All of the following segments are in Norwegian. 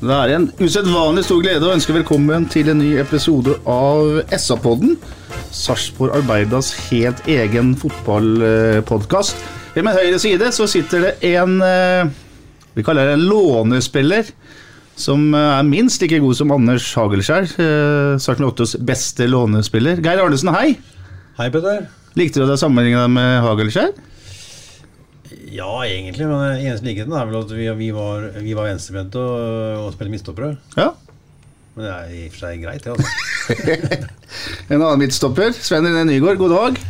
Det er en usedvanlig stor glede å ønske velkommen til en ny episode av SA-podden. Sarpsborg Arbeidas helt egen fotballpodkast. Ved min høyre side så sitter det en eh, Vi kaller det en lånespiller. Som eh, er minst like god som Anders Hagelskjær, eh, Sarpsborg 8s beste lånespiller. Geir Arnesen, hei. Hei, Petter. Likte du å sammenligne deg med Hagelskjær? Ja, egentlig, men eneste likheten er vel at vi, vi var, vi var venstrebente og, og spilte midtstoppere. Ja. Men det er i og for seg greit, det, altså. En annen midtstopper, Sven René Nygaard, god dag.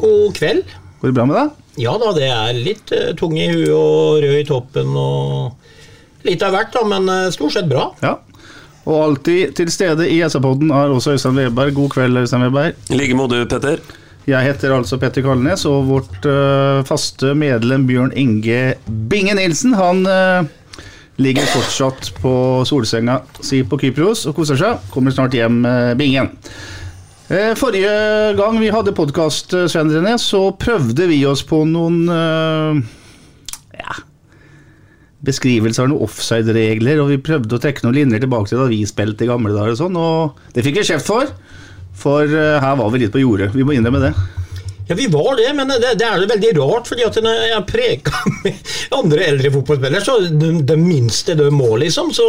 God kveld. Går det bra med deg? Ja da, det er litt eh, tung i huet og rød i toppen og litt av hvert, da, men eh, stort sett bra. Ja. Og alltid til stede i SA-podden er også Øystein Weberg. God kveld, Øystein Weberg. I like måte, Petter. Jeg heter altså Petter Kalnes, og vårt uh, faste medlem Bjørn Inge Binge Nilsen, han uh, ligger fortsatt på solsenga si på Kypros og koser seg. Kommer snart hjem, uh, Bingen. Forrige gang vi hadde podkast, Svein René, så prøvde vi oss på noen ja, beskrivelser av noen offside-regler, og vi prøvde å trekke noen linjer tilbake til da vi spilte i gamle dager og sånn, og det fikk vi kjeft for. For eh, her var vi litt på jordet. Vi må innrømme det. Ja, vi var det, men det, det er jo veldig rart, fordi at når jeg preka med andre eldre fotballspillere, så det, det minste de må, liksom. Så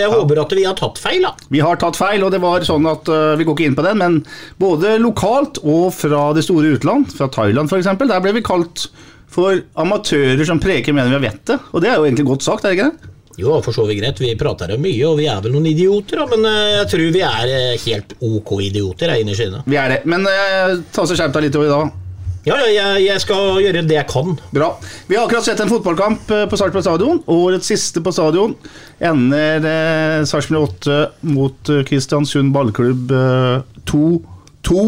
jeg håper at vi har tatt feil, da. Vi har tatt feil, og det var sånn at uh, vi går ikke inn på den, men både lokalt og fra det store utland, fra Thailand f.eks., der ble vi kalt for amatører som preker mener vi har vettet. Og det er jo egentlig godt sagt, er det ikke det? Jo, for så vidt greit. Vi prater jo mye, og vi er vel noen idioter, men eh, jeg tror vi er eh, helt ok idioter her inne i skinnet. Vi er det. Men eh, ta så skjerp deg litt i dag. Ja, ja, jeg, jeg skal gjøre det jeg kan. Bra. Vi har akkurat sett en fotballkamp eh, på Sarpsborg stadion. Årets siste på stadion ender eh, Sarpsborg 8 mot eh, Kristiansund ballklubb eh, 2-2.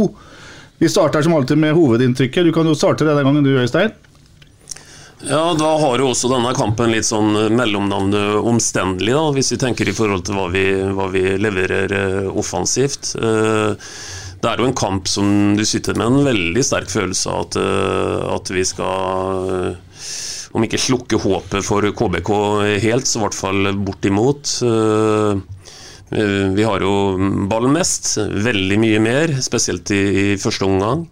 Vi starter som alltid med hovedinntrykket. Du kan jo starte denne gangen, du, Øystein. Ja, Da har jo også denne kampen litt sånn mellomnavnet omstendelig, da, hvis vi tenker i forhold til hva vi, hva vi leverer eh, offensivt. Eh, Det er jo en kamp som du sitter med en veldig sterk følelse av at, eh, at vi skal eh, om ikke slukke håpet for KBK helt, så i hvert fall bortimot. Eh, eh, Vi har jo ball mest, veldig mye mer, spesielt i, i første omgang.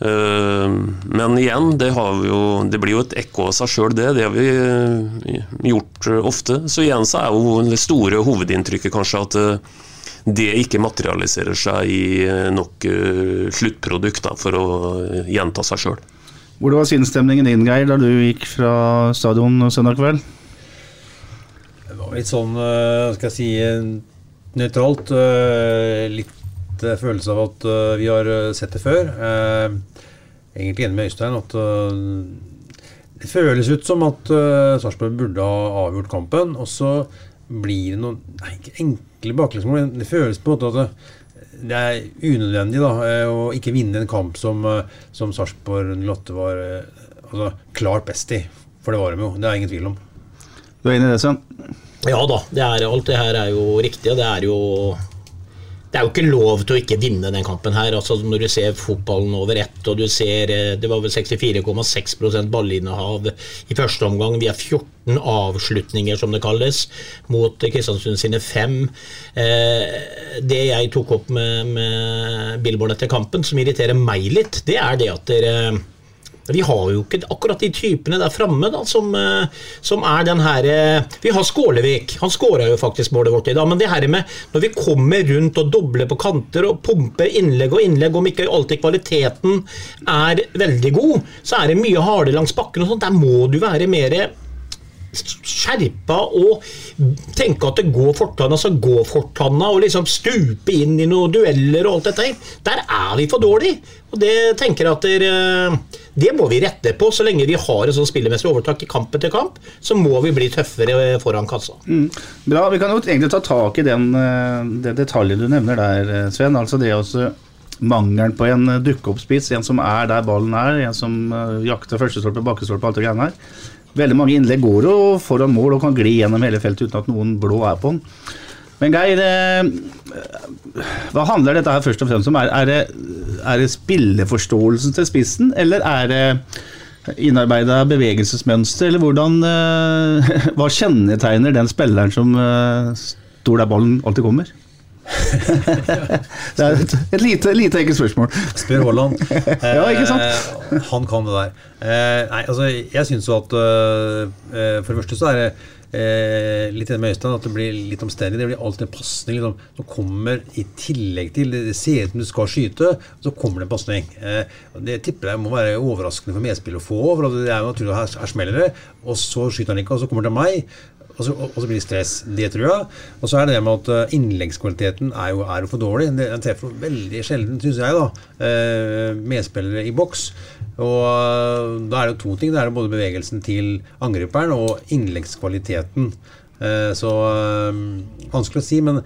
Eh, Men igjen, det, har vi jo, det blir jo et ekko av seg sjøl, det. Det har vi eh, gjort eh, ofte. Så igjen så er jo det store hovedinntrykket kanskje at det ikke materialiserer seg i nok sluttprodukt da, for å gjenta seg sjøl. Hvordan var sinnsstemningen din, Geir, da du gikk fra stadion søndag kveld? Det var litt sånn, skal jeg si, nøytralt. eh, Litt eh, følelse av at eh, vi har eh, sett det før. Eh, Egentlig enig med Øystein at det føles ut som at Sarpsborg burde ha avgjort kampen, og så blir det noen nei, ikke enkle baklengsmål. men Det føles på en måte at det, det er unødvendig da, å ikke vinne en kamp som, som Sarpsborg 08 var altså, klart best i. For det var de jo, det er ingen tvil om. Du er enig i det, Sven? Ja da, det er, alt det her er jo riktig, det er jo det er jo ikke lov til å ikke vinne den kampen her. altså Når du ser fotballen over ett, og du ser eh, Det var vel 64,6% ballinnehav i første omgang. Vi har 14 avslutninger, som det kalles, mot Kristiansund sine fem. Eh, det jeg tok opp med, med Billboard etter kampen, som irriterer meg litt, det er det at dere Vi har jo ikke akkurat de typene der framme som, eh, som er den her eh, Vi har Skålevik. Han skåra jo faktisk målet vårt i dag. Men det her med når vi kommer rundt og dobler på kanter og pumper innlegg og innlegg, om ikke alltid kvaliteten er veldig god, så er det mye hardere langs bakken og sånt. Der må du være mer skjerpa og tenke at det går fortanna, så går fortanna, og liksom stupe inn i noen dueller og alt dette. Der er vi for dårlige. Og det tenker jeg at der, det må vi rette på. Så lenge vi har et sånt spillemessig overtak i kamp etter kamp, så må vi bli tøffere foran kassa. Mm. Bra. Vi kan jo egentlig ta tak i den, det detaljen du nevner der, Sven. Altså det også mangelen på en dukke-opp-spiss, en som er der ballen er, en som jakter førstestolpe, bakkestolpe, alt det greiene her. Veldig mange innlegg går jo foran mål og kan gli gjennom hele feltet uten at noen blå er på den. Men Geir, hva handler dette her først og fremst om? Er, er, det, er det spilleforståelsen til spissen, eller er det innarbeida bevegelsesmønster, eller hvordan Hva kjennetegner den spilleren som står der ballen alltid kommer? det er et, et lite, lite enkelt spørsmål. Spør Haaland. ja, ikke sant? Eh, han kan det der. Eh, nei, altså, jeg syns jo at For det første så er det Eh, litt med Øystein at det blir litt omstendig. Det blir alltid en pasning liksom, som kommer i tillegg til Det ser ut som du skal skyte, så kommer det en pasning. Eh, det tipper jeg må være overraskende for medspillet å få. For det er jo naturlig her, her smeller det, og så skyter han ikke, og så kommer det til meg og så, og så, blir det stress. Det tror jeg. Og så er det det med at eh, innleggskvaliteten er jo, er jo for dårlig. Den treffer veldig sjelden, syns jeg, da, eh, medspillere i boks. Og eh, da er det jo to ting. Det er både bevegelsen til angriperen og innleggskvaliteten. Så vanskelig å si, men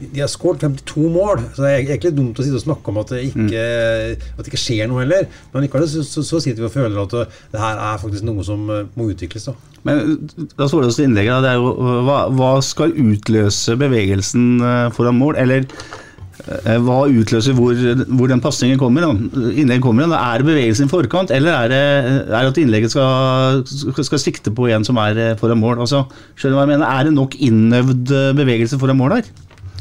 de har skåret 52 mål. Så det er egentlig dumt å sitte og snakke om at det ikke, mm. at det ikke skjer noe heller. Men likevel så, så, så, sitter vi og føler at det her er faktisk noe som må utvikles. da. Men da står det også innlegget, det er jo hva, hva skal utløse bevegelsen foran mål? Eller hva utløser hvor, hvor den pasningen kommer? Innlegget kommer Er det bevegelsen i forkant, eller er det, er at innlegget skal, skal, sikte på en som er foran mål? Altså, skjønner du hva jeg mener? Er det nok innøvd bevegelse foran mål her?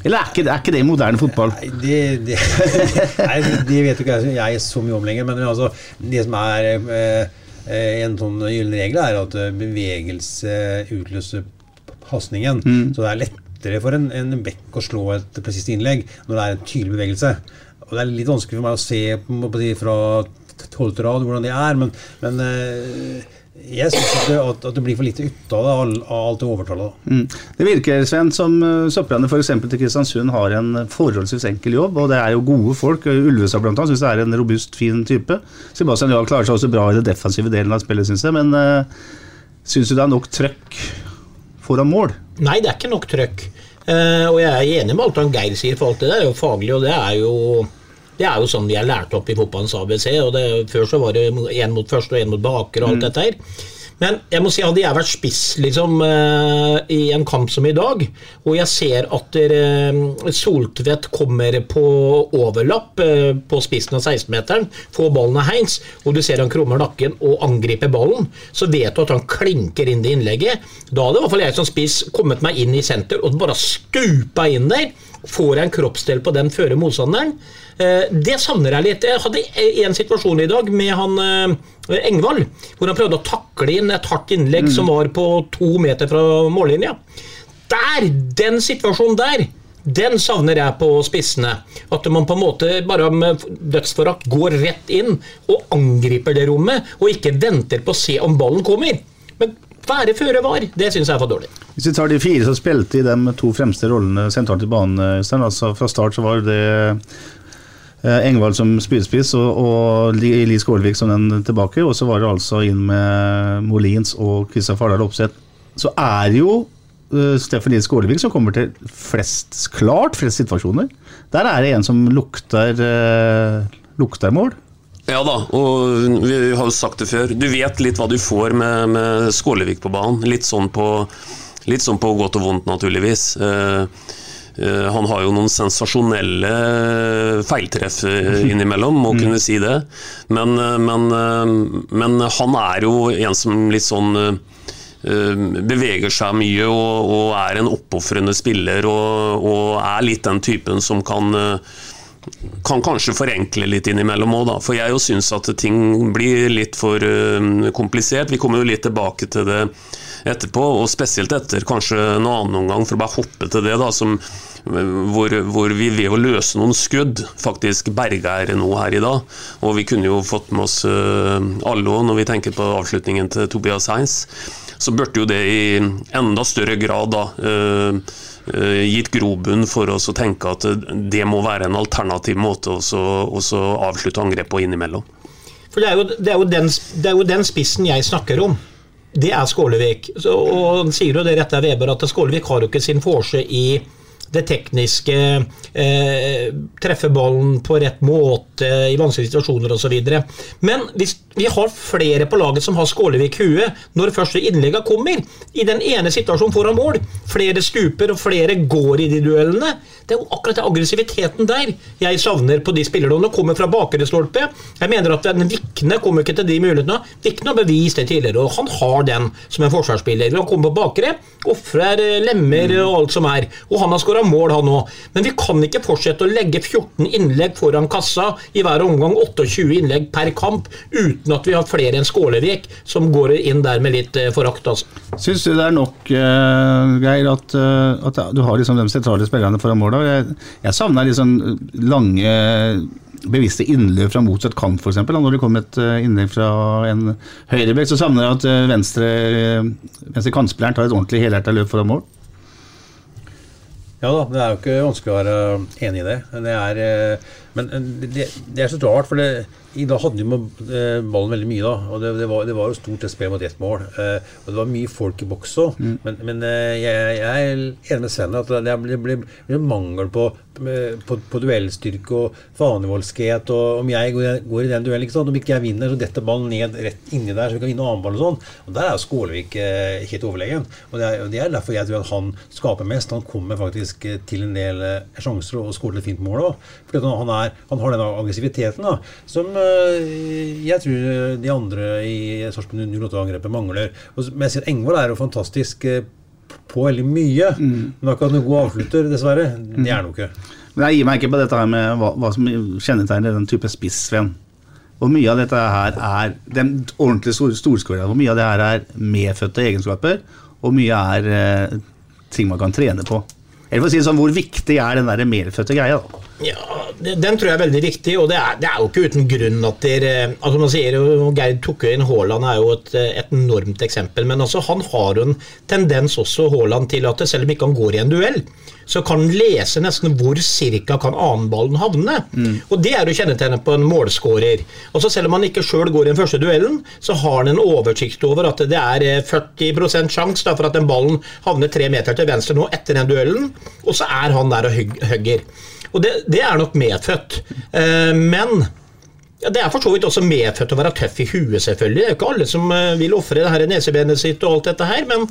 Eller er ikke, er ikke det moderne fotball? Nei, det, det, nei, det vet jo ikke jeg så mye om lenger. Men altså, det som er eh, en sånn gyllen regel, er at bevegelse utløser pasningen. Mm. Så det er lettere for en, en bekk å slå et presist innlegg når det er en tydelig bevegelse. Og det er litt vanskelig for meg å se på, på, fra tolvte rad hvordan det er, men, men eh, jeg syns at, at, det blir for lite ut av det, av alt det overtallet. Mm. Det virker Sven, som Søppelene Sopperne f.eks. til Kristiansund har en forholdsvis enkel jobb. Og det er jo gode folk. Ulvestad bl.a. syns det er en robust, fin type. Sebastian Jahl klarer seg også bra i den defensive delen av spillet, syns jeg. Men uh, syns du det er nok trøkk foran mål? Nei, det er ikke nok trøkk. Uh, og jeg er enig med alt han Geir sier, for alt det der er jo faglig, og det er jo det er jo sånn vi er lært opp i fotballens ABC. og det, Før så var det én mot første og én mot baker og alt mm. dette her. Men jeg må si hadde jeg vært spiss liksom, uh, i en kamp som i dag, og jeg ser at uh, Soltvedt kommer på overlapp uh, på spissen av 16-meteren, får ballen av Heins, og du ser han krummer nakken og angriper ballen, så vet du at han klinker inn det innlegget. Da hadde i hvert fall jeg som spiss kommet meg inn i senter og bare stupa inn der. Får jeg en kroppsdel på den føre motstanderen. Det savner jeg litt. Jeg hadde en situasjon i dag med han Engvald, hvor han prøvde å takle inn et hardt innlegg mm. som var på to meter fra mållinja. Der! Den situasjonen der! Den savner jeg på spissene. At man på en måte bare med dødsforakt går rett inn og angriper det rommet, og ikke venter på å se om ballen kommer. Men være føre var, det syns jeg er for dårlig. Hvis vi tar de fire som spilte i de to fremste rollene sentralt i banen, altså fra start så var det Eh, Engvald som spydspiss og, og Lis Skålvik som den tilbake. Og så var det altså inn med Molins og Kristian Fardal Opseth. Så er jo uh, Steffen Lis Skålvik som kommer til flest, klart flest situasjoner. Der er det en som lukter, lukter mål. Ja da, og vi har jo sagt det før. Du vet litt hva du får med, med Skålevik på banen. Litt sånn på, litt sånn på godt og vondt, naturligvis. Uh, Eh, han har jo noen sensasjonelle feiltreff eh, innimellom, må mm. kunne si det. Men, eh, men, men, han er jo en som litt sånn beveger seg mye og, og er en oppofrende spiller og, og, er litt den typen som kan kan kanskje forenkle litt innimellom òg. For jeg jo syns at ting blir litt for uh, komplisert. Vi kommer jo litt tilbake til det etterpå, og spesielt etter kanskje en annen omgang, for å bare hoppe til det, da, som, hvor, hvor, vi ved å løse noen skudd faktisk berger noe her i dag. Og vi kunne jo fått med oss uh, alle òg, når vi tenker på avslutningen til Tobias Heins. Så burde jo det i enda større grad da Eh, gitt grobunn for oss å tenke at det må være en alternativ måte å avslutte angrep på innimellom. For det er, jo, det, er den, det er, jo, den, spissen jeg snakker om. Det er Skålevik. Så, og han sier jo det rette Weber at Skålevik har jo ikke sin forse i det tekniske, eh, treffe ballen på rett måte i vanskelige situasjoner osv. Men hvis vi har flere på laget som har Skålevik huet når første innleggene kommer, i den ene situasjonen foran mål, flere stuper og flere går i de duellene, det er jo akkurat den aggressiviteten der jeg savner på de spillerne. Kommer fra bakre stolpe. Jeg mener at den Vikne kommer ikke til de mulighetene. Vikne har bevist det tidligere, og han har den som en forsvarsspiller. Han kommer på bakre, ofrer lemmer og alt som er. Og han har skåra skåra mål, han òg. Men vi kan ikke fortsette å legge 14 innlegg foran kassa i hver omgang, 28 innlegg per kamp, uten at vi har flere enn Skålevik som går inn der med litt eh, forakt. Altså. Syns du det er nok, uh, Geir, at, uh, at, du har liksom de sentrale spillerne foran mål? Jeg, jeg savner liksom lange bevisste innløp fra motsatt kant, f.eks. Når det kom et innlegg fra en høyrebekk, så savner jeg at venstre, venstre kantspilleren tar et ordentlig helhjerta løp foran mål. Ja da, det er jo ikke vanskelig å være enig i det. Det er, eh, men eh, det, det er så rart, for det, i dag hadde jo eh, ballen veldig mye, da. Og det, det, var, det var, jo stort et spill mot ett mål. Eh, og det var mye folk i boks òg. Mm. Men, men eh, jeg, jeg, er enig med Sven at det blir, mangel på, på, på, duellstyrke og fanevoldskhet. Og om jeg går, går, i den duellen, ikke sant? om ikke jeg vinner, så detter ballen ned rett inni der, så vi kan vinne annen ball og sånn. Og der er jo Skålevik eh, helt overlegen. Og det er, det er, derfor jeg tror at han skaper mest. Han kommer faktisk til en del sjanser og skårer et fint mål òg. Han, er, han har den aggressiviteten da, som Eh, jeg tror de andre i Sarpsborg 08-angrepet mangler. Men jeg sier Engvold er jo fantastisk eh, på veldig mye. Mm. Men akkurat noen god avslutter, dessverre, det er han jo ikke. Men jeg gir meg ikke på dette her med hva, hva som kjennetegner den type spiss, Sven. Hvor mye av dette her er den ordentlige stor? Hvor mye av det her er medfødte egenskaper, og mye er eh, ting man kan trene på? Eller for å si det sånn, Hvor viktig er den der medfødte greia? da? Ja, Den tror jeg er veldig viktig, og det er, det er jo ikke uten grunn at dere altså man sier jo, Geir Tukøyen Haaland er jo et, et, enormt eksempel, men altså han har jo en tendens også Haaland til at selv om ikke han går i en duell, så kan han lese nesten hvor cirka kan annenballen havne. Mm. Og Det er jo kjennetegnet på en målskårer. Altså Selv om han ikke sjøl går i den første duellen, så har han en oversikt over at det er 40% sjanse for at den ballen havner tre meter til venstre nå etter den duellen, og så er han der og hugger. Og det, det er nok medfødt. Eh, men Det er for så vidt også medfødt å være tøff i huet, selvfølgelig. Det er jo ikke alle som eh, vil ofre det her nesebenet sitt og alt dette her. Men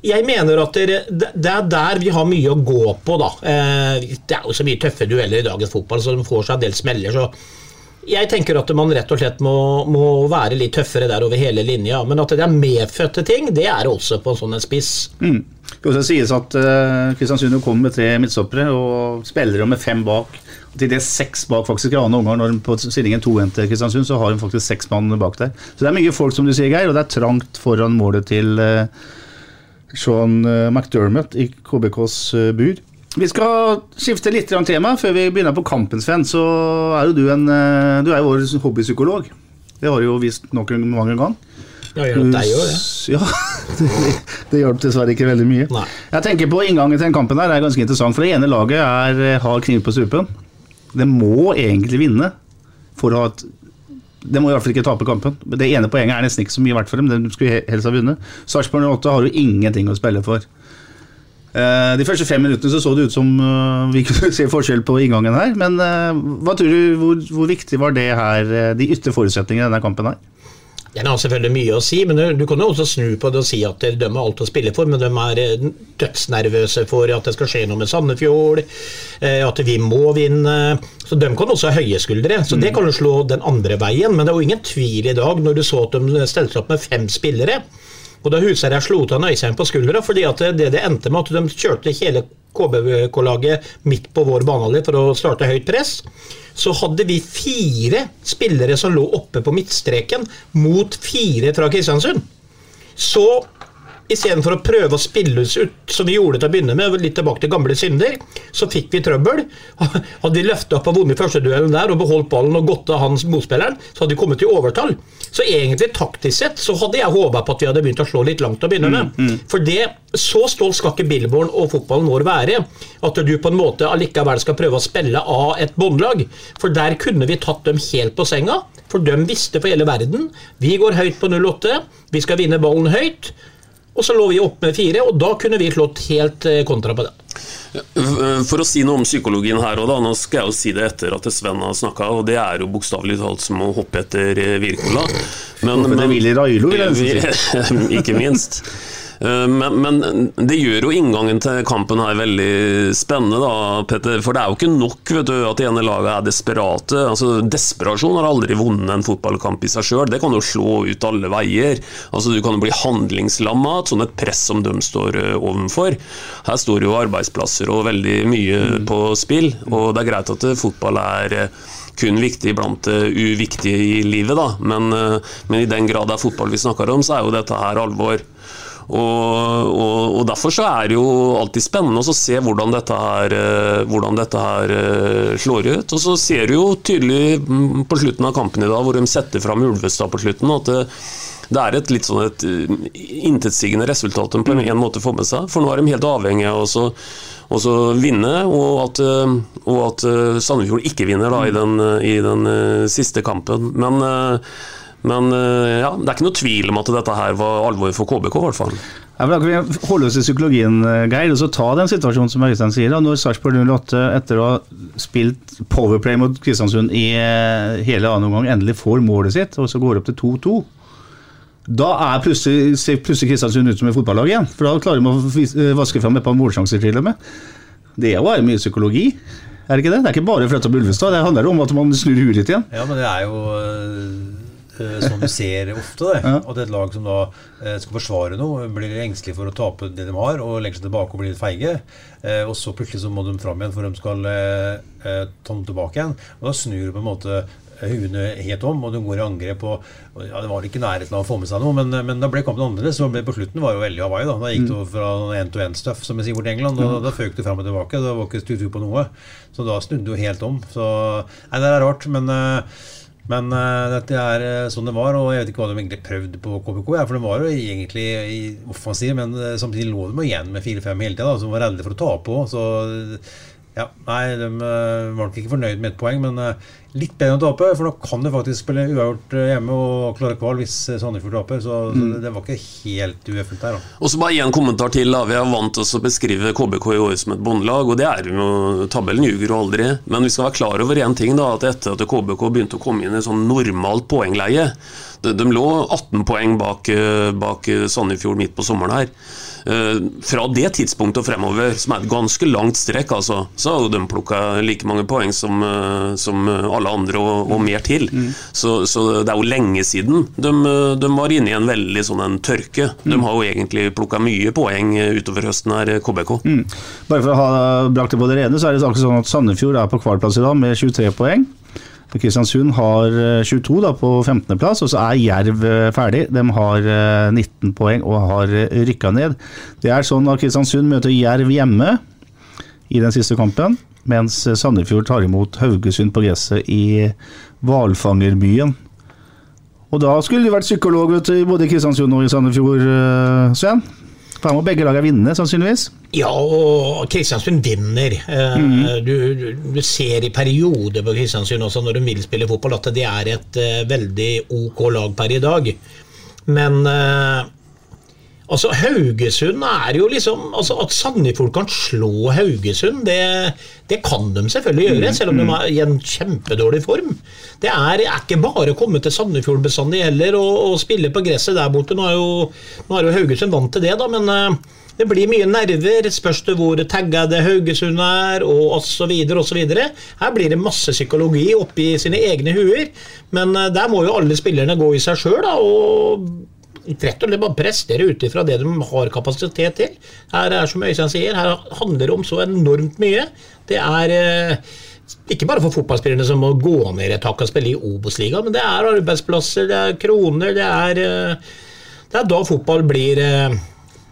jeg mener at det, er der vi har mye å gå på, da. Eh, det er jo så mye tøffe dueller i dagens fotball, så de får seg en del smeller. så jeg tenker at man rett og slett må, må, være litt tøffere der over hele linja. Men at det er medfødte ting, det er også på en sånn spiss. Mm. Skal også sies at uh, Kristiansund kommer med tre midtstoppere og spiller med fem bak. Og til det seks bak faktisk i annen omgang. Når på stillingen 2-1 til Kristiansund, så har hun faktisk seks mann bak der. Så det er mye folk, som du sier, Geir, og det er trangt foran målet til uh, Sean uh, McDermott i KBKs uh, bur. Vi skal skifte litt tema før vi begynner på kampen, Sven. Så er jo du en Du er jo vår hobbypsykolog. Det har du jo vist noen mange ganger. Ja, hjelp deg òg, det. Ja, det, det hjalp dessverre ikke veldig mye. Nei. Jeg tenker på Inngangen til den kampen her er ganske interessant. For det ene laget er, eh, har kniv på strupen. Det må egentlig vinne for å ha et det må i hvert fall ikke tape kampen. Det ene poenget er nesten ikke så mye verdt for dem. De skulle helst ha vunnet. Sarpsborg 08 har jo ingenting å spille for. Eh, de første fem minuttene så, så det ut som eh, vi kunne se forskjell på inngangen her. Men hva tror du, hvor, hvor viktig var det her, de ytre forutsetningene i denne kampen her? Den har selvfølgelig mye å si, men du kan jo også snu på det og si at de har alt å spille for, men de er eh, dødsnervøse for at det skal skje noe med Sandefjord, eh, at vi må vinne. Så de kan også ha høye skuldre. Så det mm. kan jo slå den andre veien. Men det er jo ingen tvil i dag, når du så at de stelte opp med fem spillere. Og da Husherre slo av Øystein på skuldra, fordi at det det endte med at de kjørte hele KBK-laget midt på vår banehalvdel for å starte høyt press, så hadde vi fire spillere som lå oppe på midtstreken mot fire fra Kristiansund. Så istedenfor å prøve å spille oss ut, som vi gjorde til å begynne med, litt tilbake til gamle synder, så fikk vi trøbbel. Hadde vi løfta opp og vunnet førsteduellen der og beholdt ballen og gått av hans motspilleren, så hadde vi kommet til overtall. Så egentlig taktisk sett så hadde jeg håpa på at vi hadde begynt å slå litt langt til å begynne med. For det, så stolt skal ikke Billborn og fotballen vår være at du på en måte allikevel skal prøve å spille av et båndlag. For der kunne vi tatt dem helt på senga. For de visste for hele verden vi går høyt på 08, vi skal vinne ballen høyt. Og så lå vi opp med fire, og da kunne vi slått helt eh, kontra på det. For å si noe om psykologien her og da, nå skal jeg jo si det etter at Sven har snakka, og det er jo bokstavelig talt som å hoppe etter eh, Wirkola. Men, jeg si. Ikke minst. Eh, Men, men det gjør jo inngangen til kampen her veldig spennende, da, Petter. For det er jo ikke nok vet du, at det ene laget er desperate. Altså, Desperasjon har aldri vunnet en fotballkamp i seg sjøl. Det kan jo slå ut alle veier. Altså, Du kan jo bli handlingslamma av et sånt et press som de står eh, overfor. Her står jo arbeidsplasser og veldig mye på spill, og det er greit at eh, fotball er kun viktig blant det uviktige i livet, da. Men, men i den grad det er fotball vi snakker om, så er jo dette her alvor. Og, og, og Derfor så er det jo alltid spennende å se hvordan dette her, eh, hvordan dette her eh, slår ut. Og så ser du jo tydelig mm, på slutten av kampen i dag, hvor de setter fram Ulvestad på slutten, at det, det er et litt sånn et eh, intetsigende resultat de på en, en måte får med seg. For nå er de helt avhengige av å så- å vinne, og at, og at Sandefjord ikke vinner da, i den, eh, i den siste kampen. Men, men eh, ja, det er ikke noe tvil om at dette her var alvor for KBK, i hvert fall. Ja, men da kan vi holde oss i psykologien, eh, Geir, og så ta den situasjonen som Øystein sier. da, Når Sarpsborg 08, etter å ha spilt powerplay mot Kristiansund i eh, hele annen omgang, endelig får målet sitt, og så går det opp til 2-2. Da er plutselig, ser plutselig Kristiansund ut som et fotballag igjen. For da klarer de å vaske fram et par målsjanser til og med. Det er jo bare mye psykologi. Er det ikke det? Det er ikke bare å flytte opp Ulvestad, det handler om at man snur huet litt igjen. Ja, men det er jo eh, sånn du ser ofte. det, At et lag som da eh, skal forsvare noe, blir engstelig for å tape det de har, og legger seg tilbake og blir litt feige. Eh, og så plutselig så må de fram igjen, for de skal ta dem tilbake igjen. Og da snur du på en måte huene helt om, og de går i angrep. Og, og ja, Det var ikke nærheten av å få med seg noe, men, men da ble kampen annerledes. Så på slutten var det jo veldig Hawaii. Da Da gikk det over fra end-to-end-stuff, som vi sier bort i England. Da, da føk det fram og tilbake. Det var ikke stutur på noe. Så da snudde det jo helt om. Så Nei, det er rart, men eh, men uh, dette er eh, sånn det var, og jeg vet ikke hva de egentlig prøvde på KBK. Ja, for de var jo egentlig offensiv, men eh, samtidig lå de igjen med 4-5 hele tida, så de var redde for å ta på. Ja, nei, de eh, var nok ikke fornøyd med et poeng, men eh, litt bedre enn å tape. For nå kan de faktisk spille uavgjort eh, hjemme og klare kval hvis Sandefjord taper. Så, så det, var ikke helt ueffent der, da. Og så bare én kommentar til. da. Vi er vant til å beskrive KBK i år som et bondelag, og det er jo Tabellen ljuger jo aldri. Men vi skal være klar over én ting, da, at etter at KBK begynte å komme inn i sånn normalt poengleie De, de lå 18 poeng bak, bak Sandefjord midt på sommeren her. Eh, Fra det tidspunktet og fremover, som er et ganske langt strekk, altså, så har jo de plukka like mange poeng som, eh, som alle andre, og, og mer til. Så, så det er jo lenge siden de, de var inne i en veldig sånn en tørke. De har jo egentlig plukka mye poeng utover høsten her, KBK. Mm. Bare for å ha brakt det på det rene, så er det akkurat sånn at Sandefjord er på kvalplass i dag med 23 poeng. Kristiansund har eh, 22 da, på 15.-plass, og så er Jerv eh, ferdig. De har eh, 19 poeng og har eh, rykka ned. Det er sånn at Kristiansund møter Jerv hjemme i den siste kampen, mens Sandefjord tar imot Haugesund på gresset i hvalfangerbyen. Og da skulle du vært psykolog vet du, i både Kristiansund og i Sandefjord, eh, Sven. Her må begge lagene vinne, sannsynligvis. Ja, og Kristiansund vinner. Mm. du, du, du ser i perioder på Kristiansund også når de vil spille fotball, at det er et eh, veldig ok lag per i dag. Men eh, altså Haugesund er jo liksom altså At Sandefjord kan slå Haugesund, det, det kan de selvfølgelig gjøre, selv om de er i en kjempedårlig form. Det er, er ikke bare å komme til Sandefjord bestandig heller og, og spille på gresset der borte. Nå er jo, nå er jo Haugesund vant til det, da, men eh, det blir mye nerver. Spørs det hvor taggede Haugesund er, og osv. osv. Her blir det masse psykologi oppi sine egne huer, men eh, der må jo alle spillerne gå i seg sjøl og rett og slett bare prestere ut ifra det de har kapasitet til. Her er som Øystein sier, her handler det om så enormt mye. Det er eh, ikke bare for fotballspillerne som må gå ned et hakk og spille i Obos-ligaen, men det er arbeidsplasser, det er kroner, det er eh, Det er da fotball blir eh,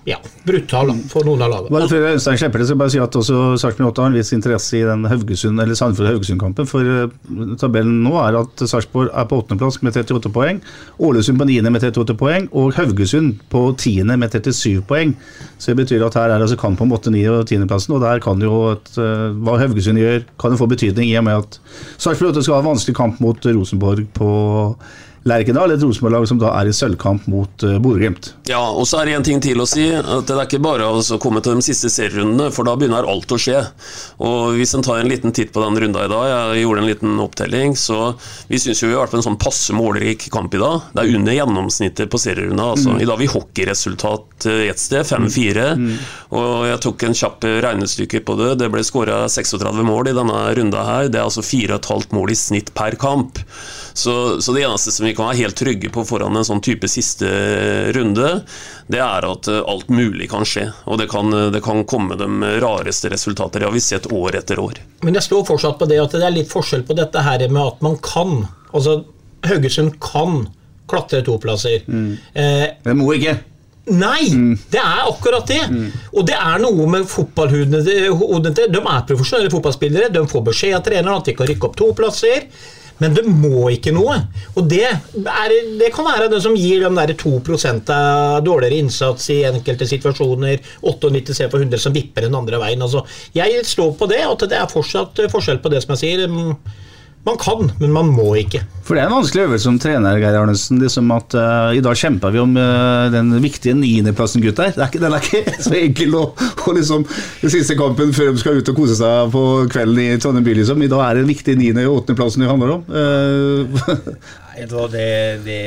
ja, brutal for noen av lagene. Bare før Øystein slipper det, så bare si at også Sarpsborg 8 har en viss interesse i den Haugesund, eller Sandefjord-Haugesund-kampen. For uh, tabellen nå er at Sarpsborg er på åttendeplass med 38 poeng. Ålesund på niende med 38 poeng, og Haugesund på tiende med 37 poeng. Så det betyr at her er altså kamp om 8-, 9- og 10.-plassen, og der kan jo et, uh, hva Haugesund gjør, kan jo få betydning i og med at Sarpsborg 8 skal ha en vanskelig kamp mot Rosenborg på Lerkendal, et Rosenborg-lag som da er i sølvkamp mot uh, Bodø-Glimt. Ja, og så er det en ting til å si. at Det er ikke bare å komme til de siste serierundene, for da begynner alt å skje. Og Hvis en tar en liten titt på den runda i dag, jeg gjorde en liten opptelling, så vi syns vi har vært på en sånn passe målrik kamp i dag. Det er under gjennomsnittet på serierunda. Altså. Mm. I dag har vi hockeyresultat eh, ett sted, 5-4. Mm. Og jeg tok en kjapp regnestykke på det. Det ble skåra 36 mål i denne runda her. Det er altså 4,5 mål i snitt per kamp. Så, så det eneste som vi kan være helt trygge på foran en sånn type siste runde, det er at eh, alt mulig kan skje. Og det kan, det kan komme de rareste resultater. Det har vi sett år etter år. Men jeg står fortsatt på det at det er litt forskjell på dette her med at man kan. Altså, Haugesund kan klatre to plasser. Eh, Det må ikke. Nei, det er akkurat det. Og det er noe med fotballhodene til. De er profesjonelle fotballspillere. De får beskjed av treneren at de kan rykke opp to plasser. Men det må ikke noe. Og det, er, det kan være det som gir de der 2 av dårligere innsats i enkelte situasjoner. 98 C for 100 som vipper den andre veien. Altså, jeg står på det, at det er fortsatt forskjell på det som jeg sier. Man kan, men man må ikke. For det er en vanskelig øvelse som trener, Geir Arnesen. Liksom at uh, I dag kjemper vi om uh, den viktige niendeplassen, gutter. Det er ikke, den er ikke så enkel å, å liksom Den siste kampen før de skal ut og kose seg på kvelden i Trondheim by, liksom. I dag er det den viktige niende- og åttendeplassen det handler om. Uh, Nei, vet det, det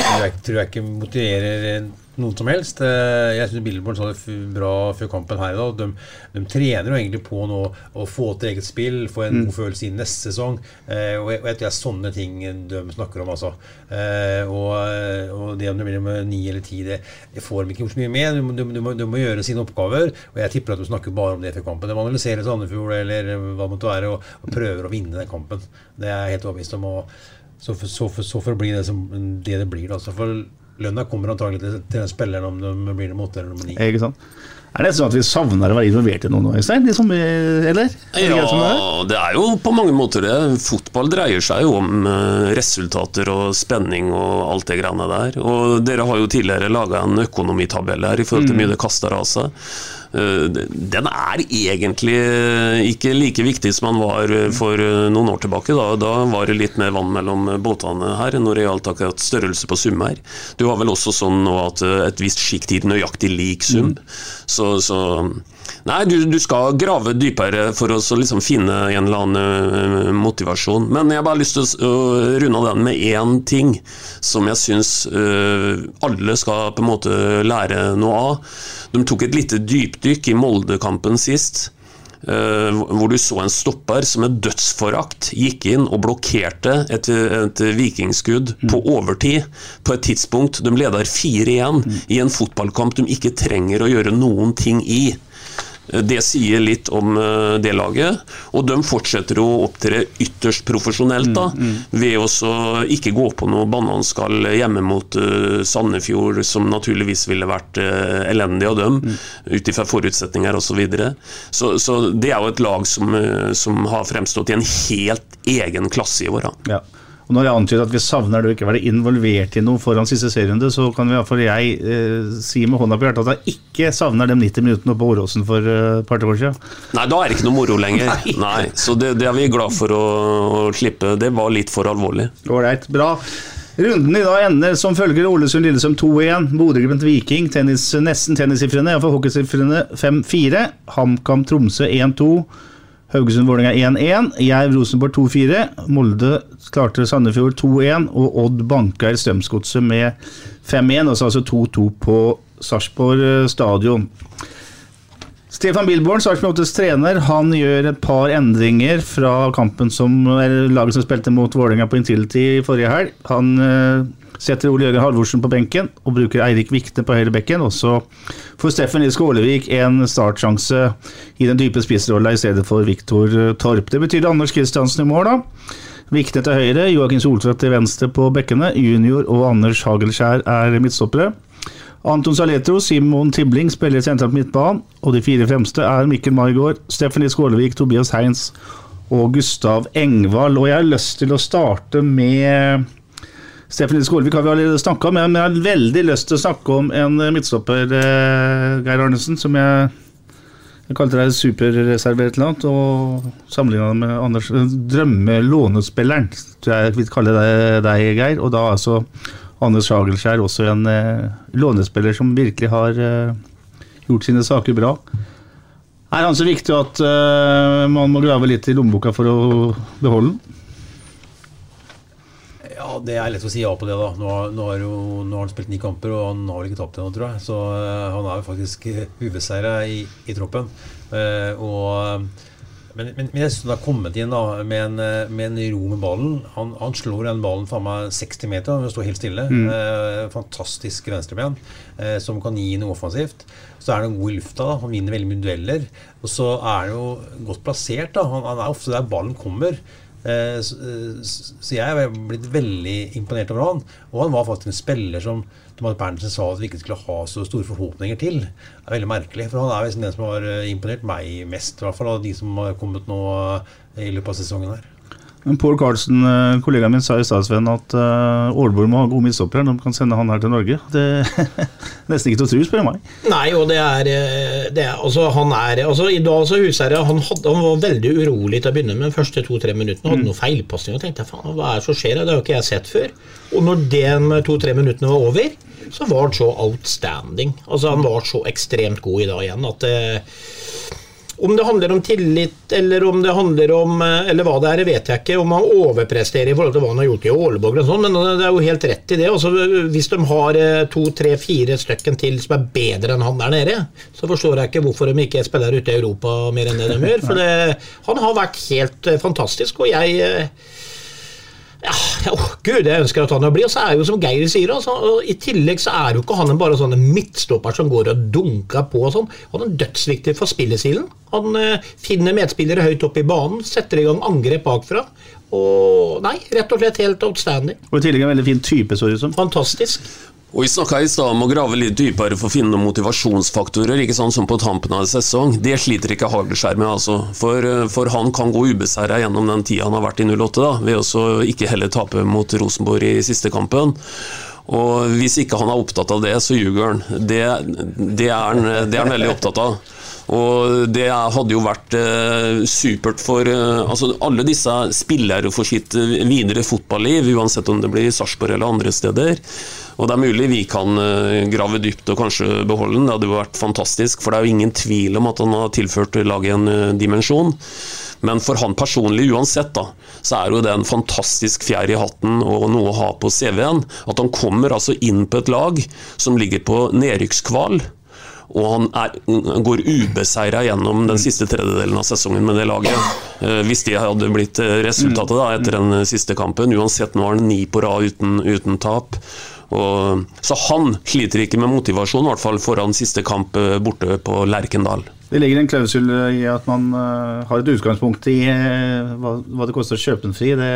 tror, jeg, tror jeg ikke motiverer noen som helst. Eh, Jeg syns Billborn sa det bra før kampen her i dag. De, de trener jo egentlig på nå å få til eget spill, få en Mm. god følelse i neste sesong. Eh, Og jeg, og jeg tror det er sånne ting de snakker om, altså. Eh, Og, og det om det blir med ni eller ti, det, det får de ikke gjort så mye med. De, de, må, de må gjøre sine oppgaver. Og jeg tipper at de snakker bare om det før kampen. De analyserer Sandefjord eller hva det måtte være, og, og prøver å vinne den kampen. Det er jeg helt overbevist om. Og så for, så, for- så for å bli det, som, det det blir. Altså. For lønna kommer antagelig til, til den spilleren om de blir nummer åtte eller nummer ni. ikke sant? Er det sånn at vi savner å være involvert i noe nå, Øystein? Liksom, eller? Er det det er? Ja, det er jo på mange måter det. Fotball dreier seg jo om eh, resultater og spenning og alt det greiene der. Og dere har jo tidligere laga en økonomitabell her i forhold til Mm. mye det kaster av seg. Eh, Den er egentlig ikke like viktig som den var eh, for eh, noen år tilbake. Da, da var det litt mer vann mellom båtene her når det gjaldt akkurat størrelse på sum her. Du har vel også sånn nå at eh, et visst sjikt gir nøyaktig lik sum. Så, så Nei, du, du skal grave dypere for å liksom finne en eller annen eh, motivasjon. Men jeg har bare lyst til å runde av den med én ting som jeg syns eh, alle skal på en måte lære noe av. De tok et lite dypdykk i Molde-kampen sist. eh, hvor du så en stopper som med dødsforakt gikk inn og blokkerte et, et vikingskudd på overtid på et tidspunkt de leder 4-1 i en fotballkamp de ikke trenger å gjøre noen ting i. Det sier litt om eh, det laget, og de fortsetter å opptre ytterst profesjonelt da, ved å ikke gå på noe bananskall hjemme mot eh, Sandefjord, som naturligvis ville vært eh, elendig av dem, ut ifra forutsetninger osv. Så, videre. så Så det er jo et lag som, som har fremstått i en helt egen klasse i år. da. Ja. Og når jeg antyder at vi savner det å ikke være involvert i noe foran siste serierunde, så kan i hvert fall jeg eh, si med hånda på hjertet at det er ikke savner de 90 minuttene på Åråsen for eh, et par år siden. Nei, da er det ikke noe moro lenger. Nei. Så det, det er vi glad for å, å slippe. Det var litt for alvorlig. Ålreit, bra. Runden i dag ender som følger Ålesund-Lillestrøm 2-1, Bodø-Glimt-Viking, tennis, nesten tennissifrene, iallfall hockeysifrene 5-4, HamKam-Tromsø 1-2. Haugesund-Vålerenga 1-1, Jerv-Rosenborg 2-4, Molde klarte Sandefjord 2-1, og Odd banka Strømsgodset med 5-1, altså, altså 2-2 på Sarpsborg stadion. Stefan Bilborn, Sarpsborg 8s trener, han gjør et par endringer fra kampen som laget som spilte mot Vålerenga på Intility forrige helg. Han eh, setter Ole Jørgen Halvorsen på benken og bruker Eirik Vikne på høyre bekken. Og så får Steffen Nils Skålevik en startsjanse i den dype spissrolla i stedet for Viktor eh, Torp. Det betyr Anders Kristiansen i mål, da. Vikne til høyre, Joakim Soltvedt til venstre på bekkene. Junior og Anders Hagelskjær er midtstoppere. Anton Saletro, Simon Tibling spiller sentralt midtbanen, og de fire fremste er Mikkel Margaard, Stephanie Skålevik, Tobias Heins og Gustav Engvald. Og jeg har lyst til å starte med Stephanie Skålevik har vi allerede snakka om, men jeg har veldig lyst til å snakke om en midtstopper, eh, Geir Arnesen, som jeg jeg kalte deg superreservert eller annet, og sammenligna med Anders drømmelånespilleren, tror jeg jeg vil kalle deg, deg, Geir. Og da altså Anders Hagelskjær, også en eh, lånespiller som virkelig har eh, gjort sine saker bra. Er han så viktig at eh, man må grave litt i lommeboka for å beholde den? Ja, Det er lett å si ja på det. da. Nå, nå, jo, nå har han spilt ni kamper, og han har vel ikke tapt ennå, tror jeg. Så eh, han er jo faktisk uh, ubeseira i, i troppen. Eh, og, men, men, men jeg syns han har kommet inn da, med en, eh, med en ro med ballen. Han, han slår den ballen faen meg 60 meter, han står helt stille. Mm. Eh, fantastisk venstreben eh, som kan gi noe offensivt. Så er han god i lufta. da, Han vinner veldig mye dueller. Og så er han jo godt plassert. da, Han, han er ofte der ballen kommer. Eh, Så så jeg er blitt veldig imponert over han. Og han var faktisk en spiller som Thomas Berntsen sa at vi ikke skulle ha så store forhåpninger til. Det er veldig merkelig, for han er liksom den som har eh, imponert meg mest, i hvert fall av de som har kommet nå eh, i løpet av sesongen her. Men Pål Karlsen, eh, kollegaen min, sa i stad Sven, at uh, Aalborg må ha gode midtstoppere. De kan sende han her til Norge. Det er nesten ikke til å tro, spør du meg. Nei, og det er, det er altså, Han er altså, I dag så Husherre han, hadde, han var veldig urolig til å begynne med. De første to-tre minuttene hadde Mm. noen feilpasninger. Og tenkte jeg, faen, hva er det som skjer? Det har jo ikke jeg sett før. Og når de to-tre minuttene var over, så var han så outstanding. Altså Han var så ekstremt god i dag igjen at eh, om det handler om tillit, eller om det handler om eh, Eller hva det er, vet jeg ikke. Om han overpresterer i forhold til hva han har gjort i Åleborg og sånn, men det er jo helt rett i det. Altså, hvis de har eh, to, tre, fire stykken til som er bedre enn han der nede, så forstår jeg ikke hvorfor de ikke spiller ute i Europa mer enn det de gjør. For det, han har vært helt eh, fantastisk, og jeg eh, ja, oh, gud, jeg ønsker at han blir. Og så er jo som Geir sier, altså, i tillegg så er jo ikke han bare sånn midtstopper som går og dunker på og sånn. Han er dødsviktig for spillesilen. Han eh, finner medspillere høyt oppe i banen, setter i gang angrep bakfra. Og nei, rett og slett helt outstanding. Og i tillegg en veldig fin type, så det ut som. Fantastisk. Og Vi snakka i stad om å grave litt dypere for å finne noen motivasjonsfaktorer. ikke sånn som på tampen av en sesong. Det sliter ikke Hagelskjær med. altså. For, eh, for han kan gå ubeseira gjennom den tida han har vært i 08, da, ved å ikke heller tape mot Rosenborg i siste kampen. Og Hvis ikke han er opptatt av det, så ljuger han. Det, det, er han det er han veldig opptatt av. Og det hadde jo vært eh, supert for eh, altså alle disse spillere for sitt videre fotballiv, uansett om det blir i Sarpsborg eller andre steder. Og det er mulig vi kan eh, grave dypt og kanskje beholde den. Det hadde jo vært fantastisk, for det er jo ingen tvil om at han har tilført laget en eh, dimensjon. Men for han personlig, uansett, da, så er jo det en fantastisk fjær i hatten og noe å ha på CV-en. At han kommer altså inn på et lag som ligger på nedrykkskval. Og han er, går ubeseira gjennom den siste tredjedelen av sesongen med det laget. Eh, hvis det hadde blitt resultatet da, etter den siste kampen. Uansett, nå er han ni på rad uten, uten tap. Og, så han sliter ikke med motivasjon, i hvert fall foran siste kamp eh, borte på Lerkendal. Det ligger en klausul i at man eh, har et utgangspunkt i eh, hva, det koster å kjøpe den fri. Det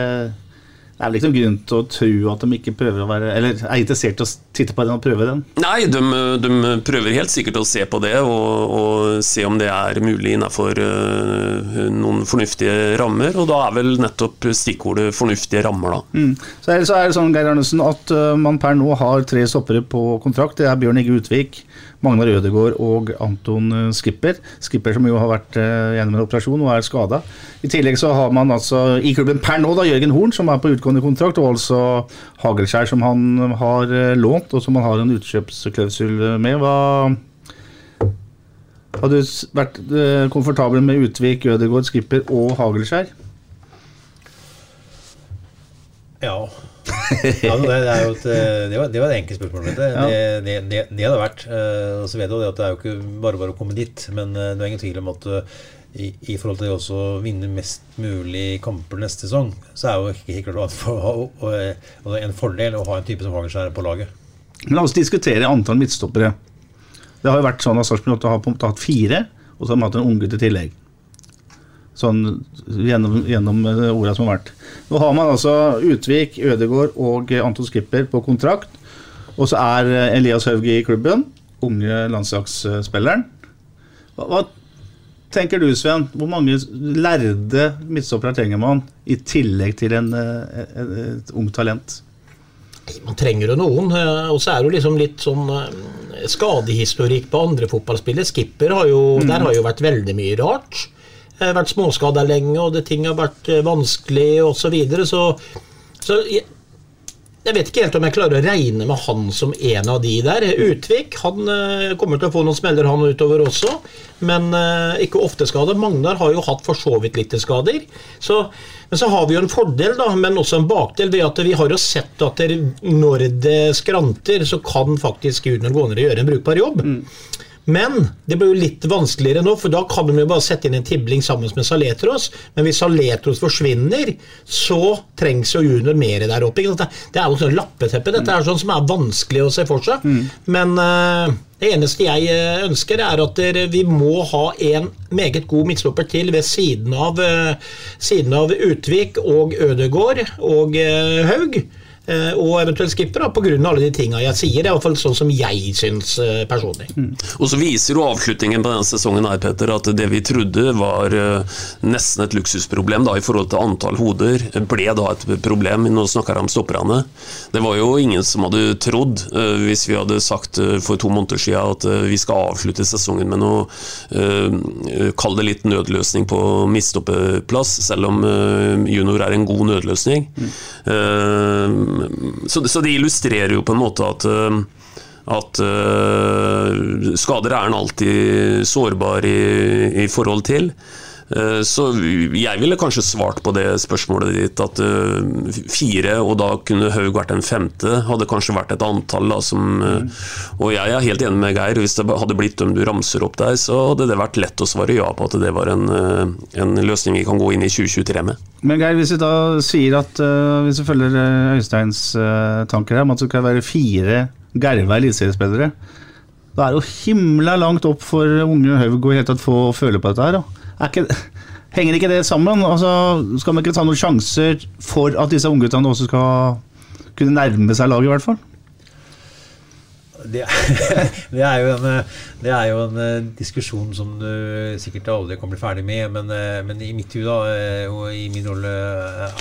er vel ikke noen grunn til å tro at de ikke prøver å være Eller er interessert i å titte på den og prøve den. Nei, de, de prøver helt sikkert å se på det, og, og se om det er mulig innenfor uh, noen fornuftige rammer. Og da er vel nettopp stikkordet 'fornuftige rammer', da. Mm. Så, er, så er det sånn Geir Arnesen, at eh, man per nå har tre stoppere på kontrakt. Det er Bjørn Igge Utvik, Magnar Ødegaard og Anton eh, Skipper. Skipper som jo har vært uh, gjennom en operasjon og er skada. I tillegg så har man altså i klubben per nå da Jørgen Horn, som er på utgående kontrakt, og altså Hagelskjær, som han har eh, lånt, og som han har en utkjøpsklausul med. Hva har du vært eh, komfortabel med Utvik, Ødegaard, Skipper og Hagelskjær? Ja. Ja, det, det, er jo et, eh, det, var, det var et enkelt spørsmål. Det, det, det, det hadde vært. eh, Og så vet du det at det er jo ikke bare bare å komme dit. Men eh, det er ingen tvil om at i, i forhold til det å vinne mest mulig kamper neste sesong, så er jo ikke helt klart å- en fordel å ha en type som Fagerskjær på laget. Men la oss diskutere antall midtstoppere. Det har jo vært sånn at Sarpsborg har hatt fire, og så har de hatt en unggutt i tillegg. Sånn gjennom, gjennom orda som har vært. Nå har man altså Utvik, Ødegård og eh, Anton Skipper på kontrakt. Og så er eh, Elias Haug i klubben, unge landslagsspilleren. Hva, hva tenker du, Sven? Hvor mange lærde midtstoppere trenger man i tillegg til en, et, et ungt talent? Man trenger jo noen, eh, og så er det jo liksom litt sånn eh, skadehistorikk på andre fotballspillere. Skipper har jo, der har jo vært veldig mye rart. Eh, Vært småskada lenge, og det, ting har vært eh, vanskelig osv. Så, videre, så så jeg, jeg vet ikke helt om jeg klarer å regne med han som en av de der. Utvik han eh, kommer til å få noen smeller han utover også, men eh, ikke ofte skade. Magnar har jo hatt for så vidt litt skader. Så, men så har vi jo en fordel, da, men også en bakdel, ved at vi har jo sett at når det skranter, så kan faktisk Junior og gjøre en brukbar jobb. Men det blir jo litt vanskeligere nå, for da kan de jo bare sette inn en tibling sammen med Saletros. Men hvis Saletros forsvinner, så trengs jo junior mer der oppe. Det er jo sånn lappeteppe. Dette er sånn som er vanskelig å se for seg. Men uh, det eneste jeg eh, ønsker, er at vi må ha en meget god midtstopper til ved siden av, uh, siden av Utvik og Ødegård og uh, Haug. Eh, Og eventuelt skipper, da, pga. alle de tinga jeg sier. Det er i hvert fall sånn som jeg syns personlig. personlig. Og så viser jo avslutningen på denne sesongen her, Petter, at det vi trodde var eh, nesten et luksusproblem da, i forhold til antall hoder, ble da et problem. Nå snakker jeg om stopperne. Det var jo ingen som hadde trodd, eh, hvis vi hadde sagt eh, for to måneder siden at eh, vi skal avslutte sesongen med noe eh, Kall det litt nødløsning på midtstoppeplass, selv om eh, junior er en god nødløsning. Eh, så, så det illustrerer jo på en måte at eh, at uh, skader er en alltid sårbar i, i forhold til. Eh, Så jeg ville kanskje svart på det spørsmålet ditt at øh, fire, og da kunne Haug vært en femte, hadde kanskje vært et antall da som øh, Og jeg er helt enig med Geir, hvis det hadde blitt dem du ramser opp der, så hadde det vært lett å svare ja på at det var en, en løsning vi kan gå inn i 2023 med. Men Geir, hvis vi da sier at hvis vi følger eh, Øysteins eh, tanker her, om at det skal være fire Gerve eliteseriespillere, da er det jo himla langt opp for unge Haug å få føle på dette her. Da. Ikke, henger ikke det sammen? Altså, skal vi ikke ta noen sjanser for at disse ungguttene også skal kunne nærme seg laget, i hvert fall? Det, det, er en, det er jo en eh, diskusjon som du sikkert aldri kan bli ferdig med. Men, eh, men i mitt hud eh, og i min rolle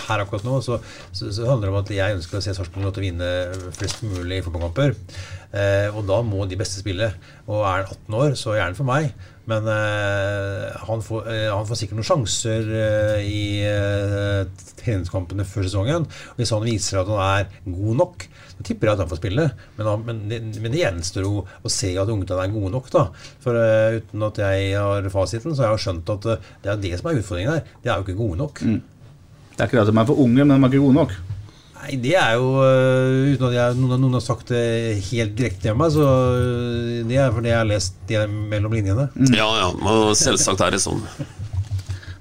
her akkurat nå, så, så, så handler det om at jeg ønsker å se Sarpsborg vinne flest mulig fotballkamper. Eh, og da må de beste spille. Og er han 18 år, så gjerne for meg. Men eh, han, får, eh, han får sikkert noen sjanser eh, i treningskampene før sesongen. Hvis han viser at han er god nok, så tipper jeg at han får spille. Men, han, men, men det gjenstår jo å se at ungdommene er gode nok. da. For uh, uten at jeg har fasiten, så har jeg skjønt at det er det som er utfordringen her. De er jo ikke gode nok. Det er ikke det at de er for unge, men de er ikke gode nok. Nei, det er jo øh, Uten at jeg, noen, noen har sagt det helt direkte til meg, så øh, det er fordi jeg har lest det mellom linjene. Ja, ja, og selvsagt er det sånn.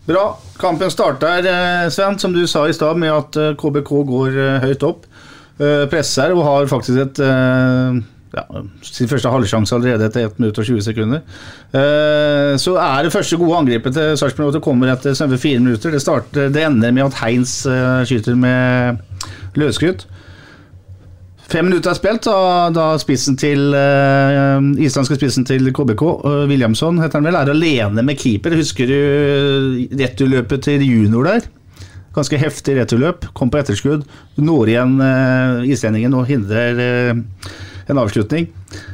Bra. Kampen starter, eh, Sven, som du sa i stad, med at KBK går høyt opp. Eh, Presser og har faktisk et ja, sin første halvsjanse allerede etter 1 minutt og 20 sekunder. Eh, Så er det første gode angrepet til Sarpsborg 8 kommer etter snaue fire minutter. Det, starter, det ender med at Heins skyter med løsskudd. Fem minutter er spilt, da, da spissen til uh, islandske spissen til KBK, uh, Williamson heter han vel, er alene med keeper. Husker du returløpet til junior der? Ganske heftig returløp. Kom på etterskudd. Når igjen uh, islendingen og hindrer uh, en avslutning.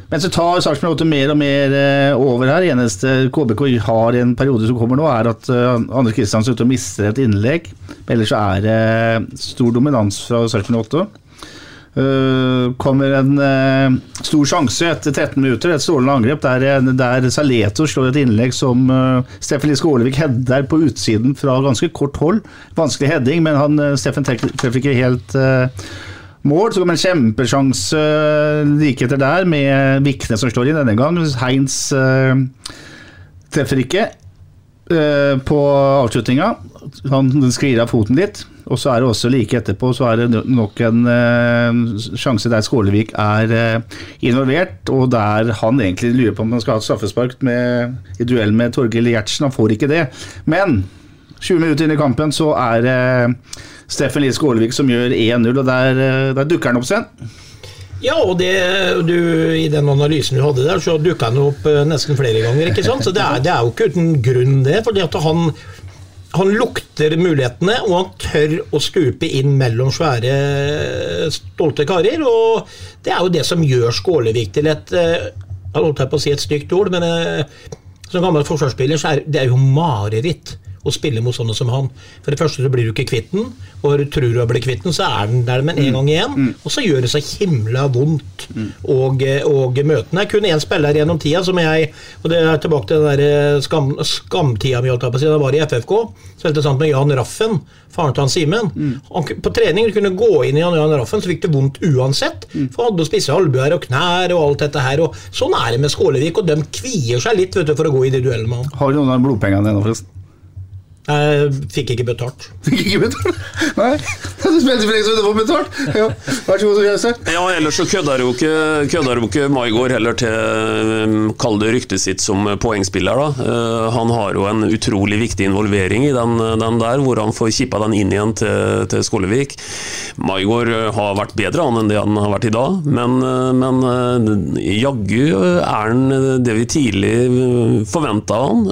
Men så tar Sarpsborg 8 mer og mer uh, over her. Eneste KBK har i en periode som kommer nå, er at uh, Anders Kristiansen ute og mister et innlegg. Ellers så er det stor dominans fra Sarpsborg 8. Uh, kommer en stor sjanse etter 13 minutter, et strålende angrep, der, der Saleto slår et innlegg som Steffen Liske Ålevik header på utsiden fra ganske kort hold. Vanskelig heading, men han, Steffen treffer ikke helt mål. Så kommer en kjempesjanse like etter der, med Vikne som slår inn denne gang. Heins uh, treffer ikke uh, på avslutninga. Han sklir av foten litt. Og så er det også like etterpå så er det nok en uh, sjanse der Skålevik er eh, involvert, og der han egentlig lurer på om han skal ha et straffespark i duell med Torgill Gjertsen. Han får ikke det. Men 20 minutter inn i kampen så er det Steffen Lise Skålevik som gjør 1-0, og der, eh, der dukker han opp, Sven. Ja, og det, du, i den analysen du hadde der, så dukka han opp eh, nesten flere ganger. ikke sant? Så det er, det er jo ikke uten grunn, det. fordi at han, han lukter mulighetene, og han tør å stupe inn mellom svære, stolte karer. Og det er jo det som gjør Skålevik til et eh, Jeg holdt på å si et stygt ord, men eh, som gammel forsvarsspiller så er det er jo mareritt å spille mot sånne som han. For det første så blir du ikke kvitt den, og tror du blitt kvitt den, så er den der med en gang igjen. Og så gjør det seg himla vondt og, og møte den. Det er kun én spiller gjennom tida som jeg Og det er tilbake til den der eh, skam, skamtida mi, holdt jeg på å si, da var i FFK. Spilte sammen med Jan Raffen, faren til han Simen. På trening du kunne gå inn i Jan, Jan Raffen, så fikk det vondt uansett. For han hadde spisse albuer og knær og alt dette her. Og sånn er det med Skålevik, og de kvier seg litt vet du, for å gå i de duellene med han. Har du noen av blodpengene dine, forresten? Jeg fikk ikke betalt. Fikk ikke betalt? Nei? Du spilte for lenge som du får betalt. Ja. Vær så god, Jøsse. Ja, ellers så kødder jo ikke, kødder jo ikke Maigård heller til um, kall det ryktet sitt som poengspiller. da. Eh, han har jo en utrolig viktig involvering i den, den der, hvor han får kippa den inn igjen til, til Skålevik. Maigård eh, har vært bedre han enn det han har vært i dag, men, eh, men jaggu er han det vi tidlig forventa han.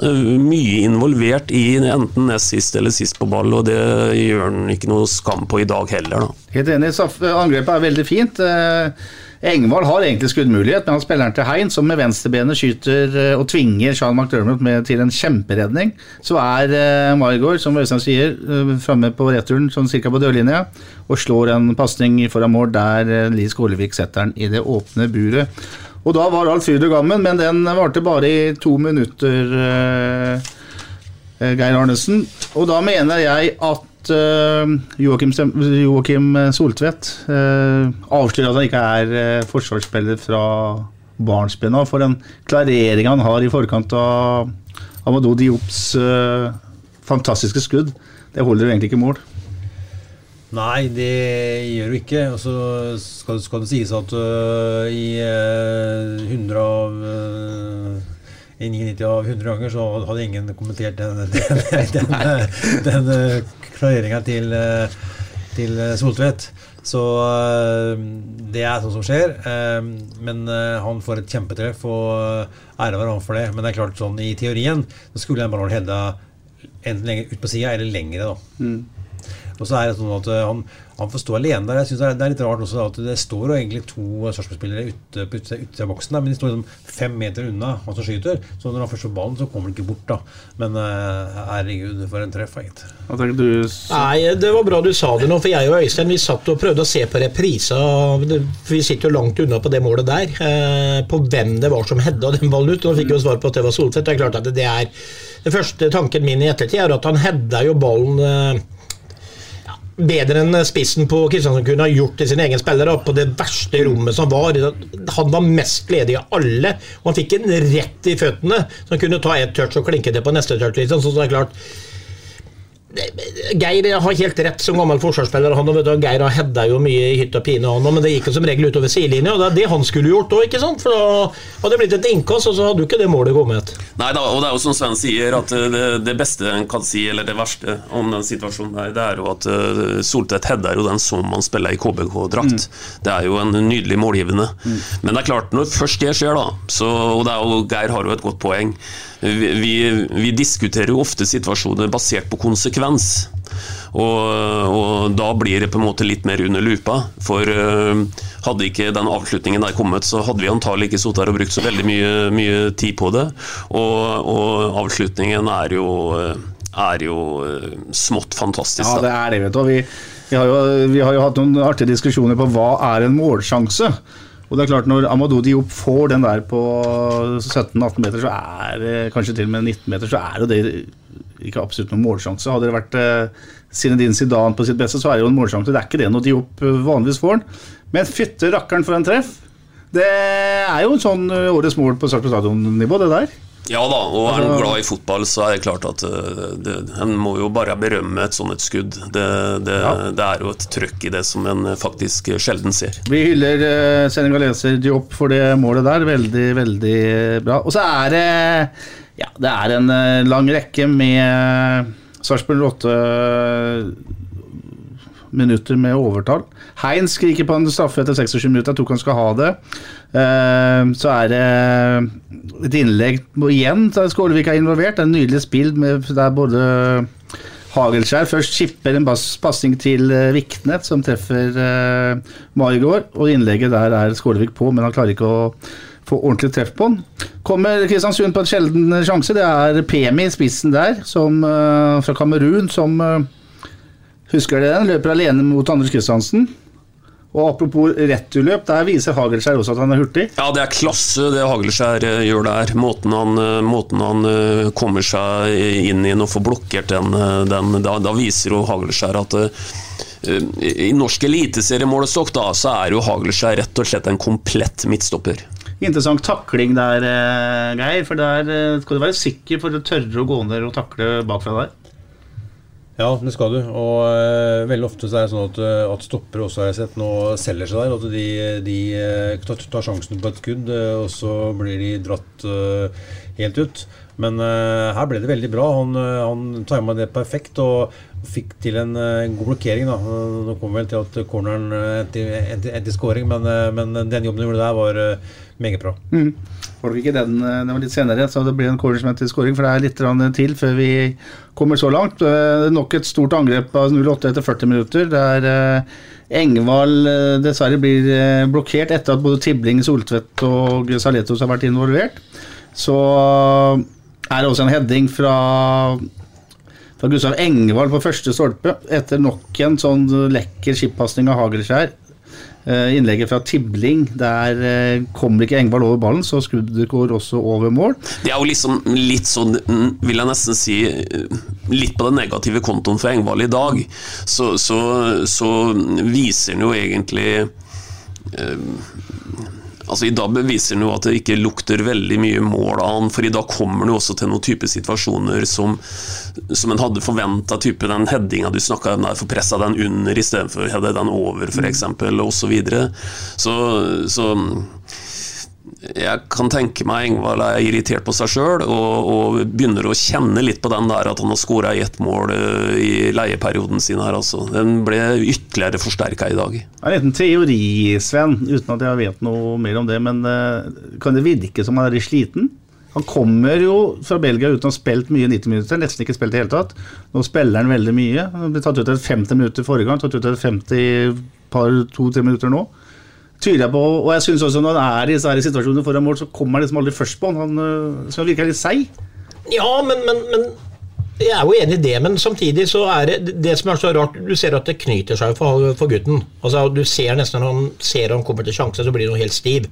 Mye involvert i enten nest sist eller sist på ball, og det gjør han ikke noe skam på i dag heller. da. Helt enig. Angrepet er veldig fint. Eh, Engvald har egentlig skuddmulighet, men han spiller den til Hein, som med venstrebenet skyter eh, og tvinger Sean McDermott med til en kjemperedning. Så er eh, Margaard, som Øystein sier, eh, framme på returen sånn cirka på dørlinja, og slår en pasning foran mål der eh, Lie Skålevik setter den i det åpne buret. Og da var alt fryd og gammen, men den varte bare i to minutter. Eh, Geir Arnesen. Og da mener jeg at uh, Joakim, Soltvedt uh, avslører at han ikke er uh, forsvarsspiller fra barnsben av. For den klareringa han har i forkant av Amadou Diops uh, fantastiske skudd, det holder jo egentlig ikke mål. Nei, det gjør du ikke. Og så skal, skal det sies at uh, i uh, 100 av øh, i 99 av 100 ganger så hadde ingen kommentert den, den, den, den, den klareringa til, øh, til Soltvedt. Så det er sånt som skjer. Men han får et kjempetreff, og ære være han for det. Men det er klart sånn i teorien så skulle den ballen hedda enten lenger ut på sida eller lengre. da. Og så er det sånn at han, han får stå alene der. Jeg synes det, er, litt rart også at det står jo egentlig to Sarpsborg-spillere ute på utsida av boksen, der, men de står liksom fem meter unna han som skyter. Så når han først får ballen, så kommer han ikke bort, da. Men uh, herregud, for en treff, egentlig. Hva tenker du? Nei, det var bra du sa det nå, for jeg og Øystein vi satt og prøvde å se på reprisa. For vi sitter jo langt unna på det målet der. Eh, på hvem det var som hedda den ballen ut. Nå fikk vi jo svar på at det var Soltvedt. Det er klart at det er Den første tanken min i ettertid er at han hedda jo ballen eh, bedre enn spissen på Kristiansand kunne ha gjort til sin egen spiller. På det verste rommet som var. Han var mest ledig av alle. Og han fikk en rett i føttene, så han kunne ta ett touch og klinke det på neste touch. Liksom. Så det er klart Geir har helt rett som gammel forsvarsspiller. Han, vet du, Geir har hedda jo mye i hytt og pine, han, men det gikk jo som regel utover sidelinja. Og det er det han skulle gjort òg, ikke sant? For da hadde det blitt et innkast, og så hadde jo ikke det målet kommet. Nei da, og det er jo som Sven sier, at eh, det, det beste en kan si, eller det verste om den situasjonen her, det er jo at uh, Soltvedt hedda jo den som han spiller i KBK-drakt. Det er jo en nydelig målgivende. Men det er klart, når først det skjer, da, så, og det er jo, Geir har jo et godt poeng vi, vi, diskuterer jo ofte situasjoner basert på konsekvens. Og, og da blir det på en måte litt mer under lupa. For uh, hadde ikke den avslutningen der kommet, så hadde vi antagelig ikke sittet her og brukt så veldig mye, mye tid på det. Og, og avslutningen er jo, uh, er jo uh, smått fantastisk. Ja, det er det, vet du. Vi, vi, har jo, vi har jo hatt noen artige diskusjoner på hva er en målsjanse. Og det er klart Når Amadou Diop får den der på 17-18 meter, så er det kanskje til og med 19 meter, så er det ikke absolutt noen målsjanse. Hadde det vært uh, Zinedine Zidane på sitt beste, så er det jo en målsjanse. Det er ikke det når Diop uh, vanligvis får den. Men fytte rakkeren for en treff. Det er jo en sånn uh, årets mål på på stadion-nivå, det der. Ja da, og er Altså- han glad i fotball, så er det klart at uh, det, en må jo bare berømme et sånt et skudd. Det, det, det er jo et trøkk i det som en faktisk sjelden ser. Vi hyller uh, senegaleser Diop for det målet der. Veldig, veldig bra. Og så er det Ja, det er en lang rekke med Sarpsborg 8 minutter med overtall. Hein skriker på en straffe etter 26 minutter. Jeg tror han skal ha det. Eh, så er det et innlegg igjen der Skålevik er involvert. Det er en nydelig spill der både Hagelskjær først skipper en pasning til uh, Vikne, som treffer uh, Maigård. Og innlegget der er Skålevik på, men han klarer ikke å få ordentlig treff på den. Kommer Kristiansund på en sjelden sjanse. Det er Pemi i spissen der, som, fra Kamerun, som Husker dere den? Løper alene mot Anders Kristiansen. Og apropos returløp, der viser Hagelskjær også at han er hurtig. Ja, det er klasse det Hagelskjær eh, gjør der. Måten han, eh, måten han eh, kommer seg inn i og får blokkert den, den da, da, viser jo Hagelskjær at i norsk eliteseriemålestokk da, så er jo Hagelskjær rett og slett en komplett midtstopper. Interessant takling der, Geir. For der skal du være sikker for å tørre å gå ned og takle bakfra der. Ja, det skal du. Og uh, veldig ofte så er det sånn at, uh, at stoppere også har jeg sett nå selger seg der. At de, de uh, tar, tar, sjansen på et skudd, og så blir de dratt helt ut. Men her ble det veldig bra. Han, han tima det perfekt og fikk til en god blokkering. Da. Nå kom vel til at corneren endte i scoring, men, men, den jobben han gjorde der, var meget bra. Mm. Får ikke den, den var litt senere, så det blir en corner som heter scoring. For det er litt til før vi kommer så langt. Det er Nok et stort angrep av 08 etter 40 minutter. Der Engvald dessverre blir blokkert etter at både Tibling, Soltvedt og Saletos har vært involvert. Så er det også en heading fra fra Gustav Engvald på første stolpe etter nok en sånn lekker skippasning av Hagelskjær. Innlegget fra Tibling, der kommer ikke Engvald over ballen, så skuddet går også over mål. Det er jo liksom litt sånn, vil jeg nesten si, litt på den negative kontoen for Engvald i dag. Så, så, så viser han jo egentlig Altså I dag beviser han jo at det ikke lukter veldig mye mål av han, for i dag kommer han jo også til noen type situasjoner som, som en hadde forventa, type den headinga du snakka om der, for pressa den under istedenfor den over, f.eks., osv. Så, videre. så Så jeg kan tenke meg Engvald er irritert på seg sjøl og, og, begynner å kjenne litt på den der at han har skåra ett mål i leieperioden sin her. Altså. Den ble ytterligere forsterka i dag. En liten teori, Sven, uten at jeg vet noe mer om det. Men kan det virke som han er sliten? Han kommer jo fra Belgia uten å ha spilt mye 90 minutter, nesten ikke spilt i hele tatt. Nå spiller han veldig mye. Han ble tatt ut et 50 minutter forrige gang, tatt ut et 50 par, to-tre minutter nå tviler jeg på. Og jeg synes også når han er i disse situasjonene foran mål, så kommer han liksom aldri først på han. Han så virker litt seig. Ja, men, men, men, jeg er jo enig i det, men samtidig så er det det som er så rart Du ser at det knyter seg for, for gutten. Altså Du ser nesten når han ser han kommer til sjanse, så blir han helt stiv.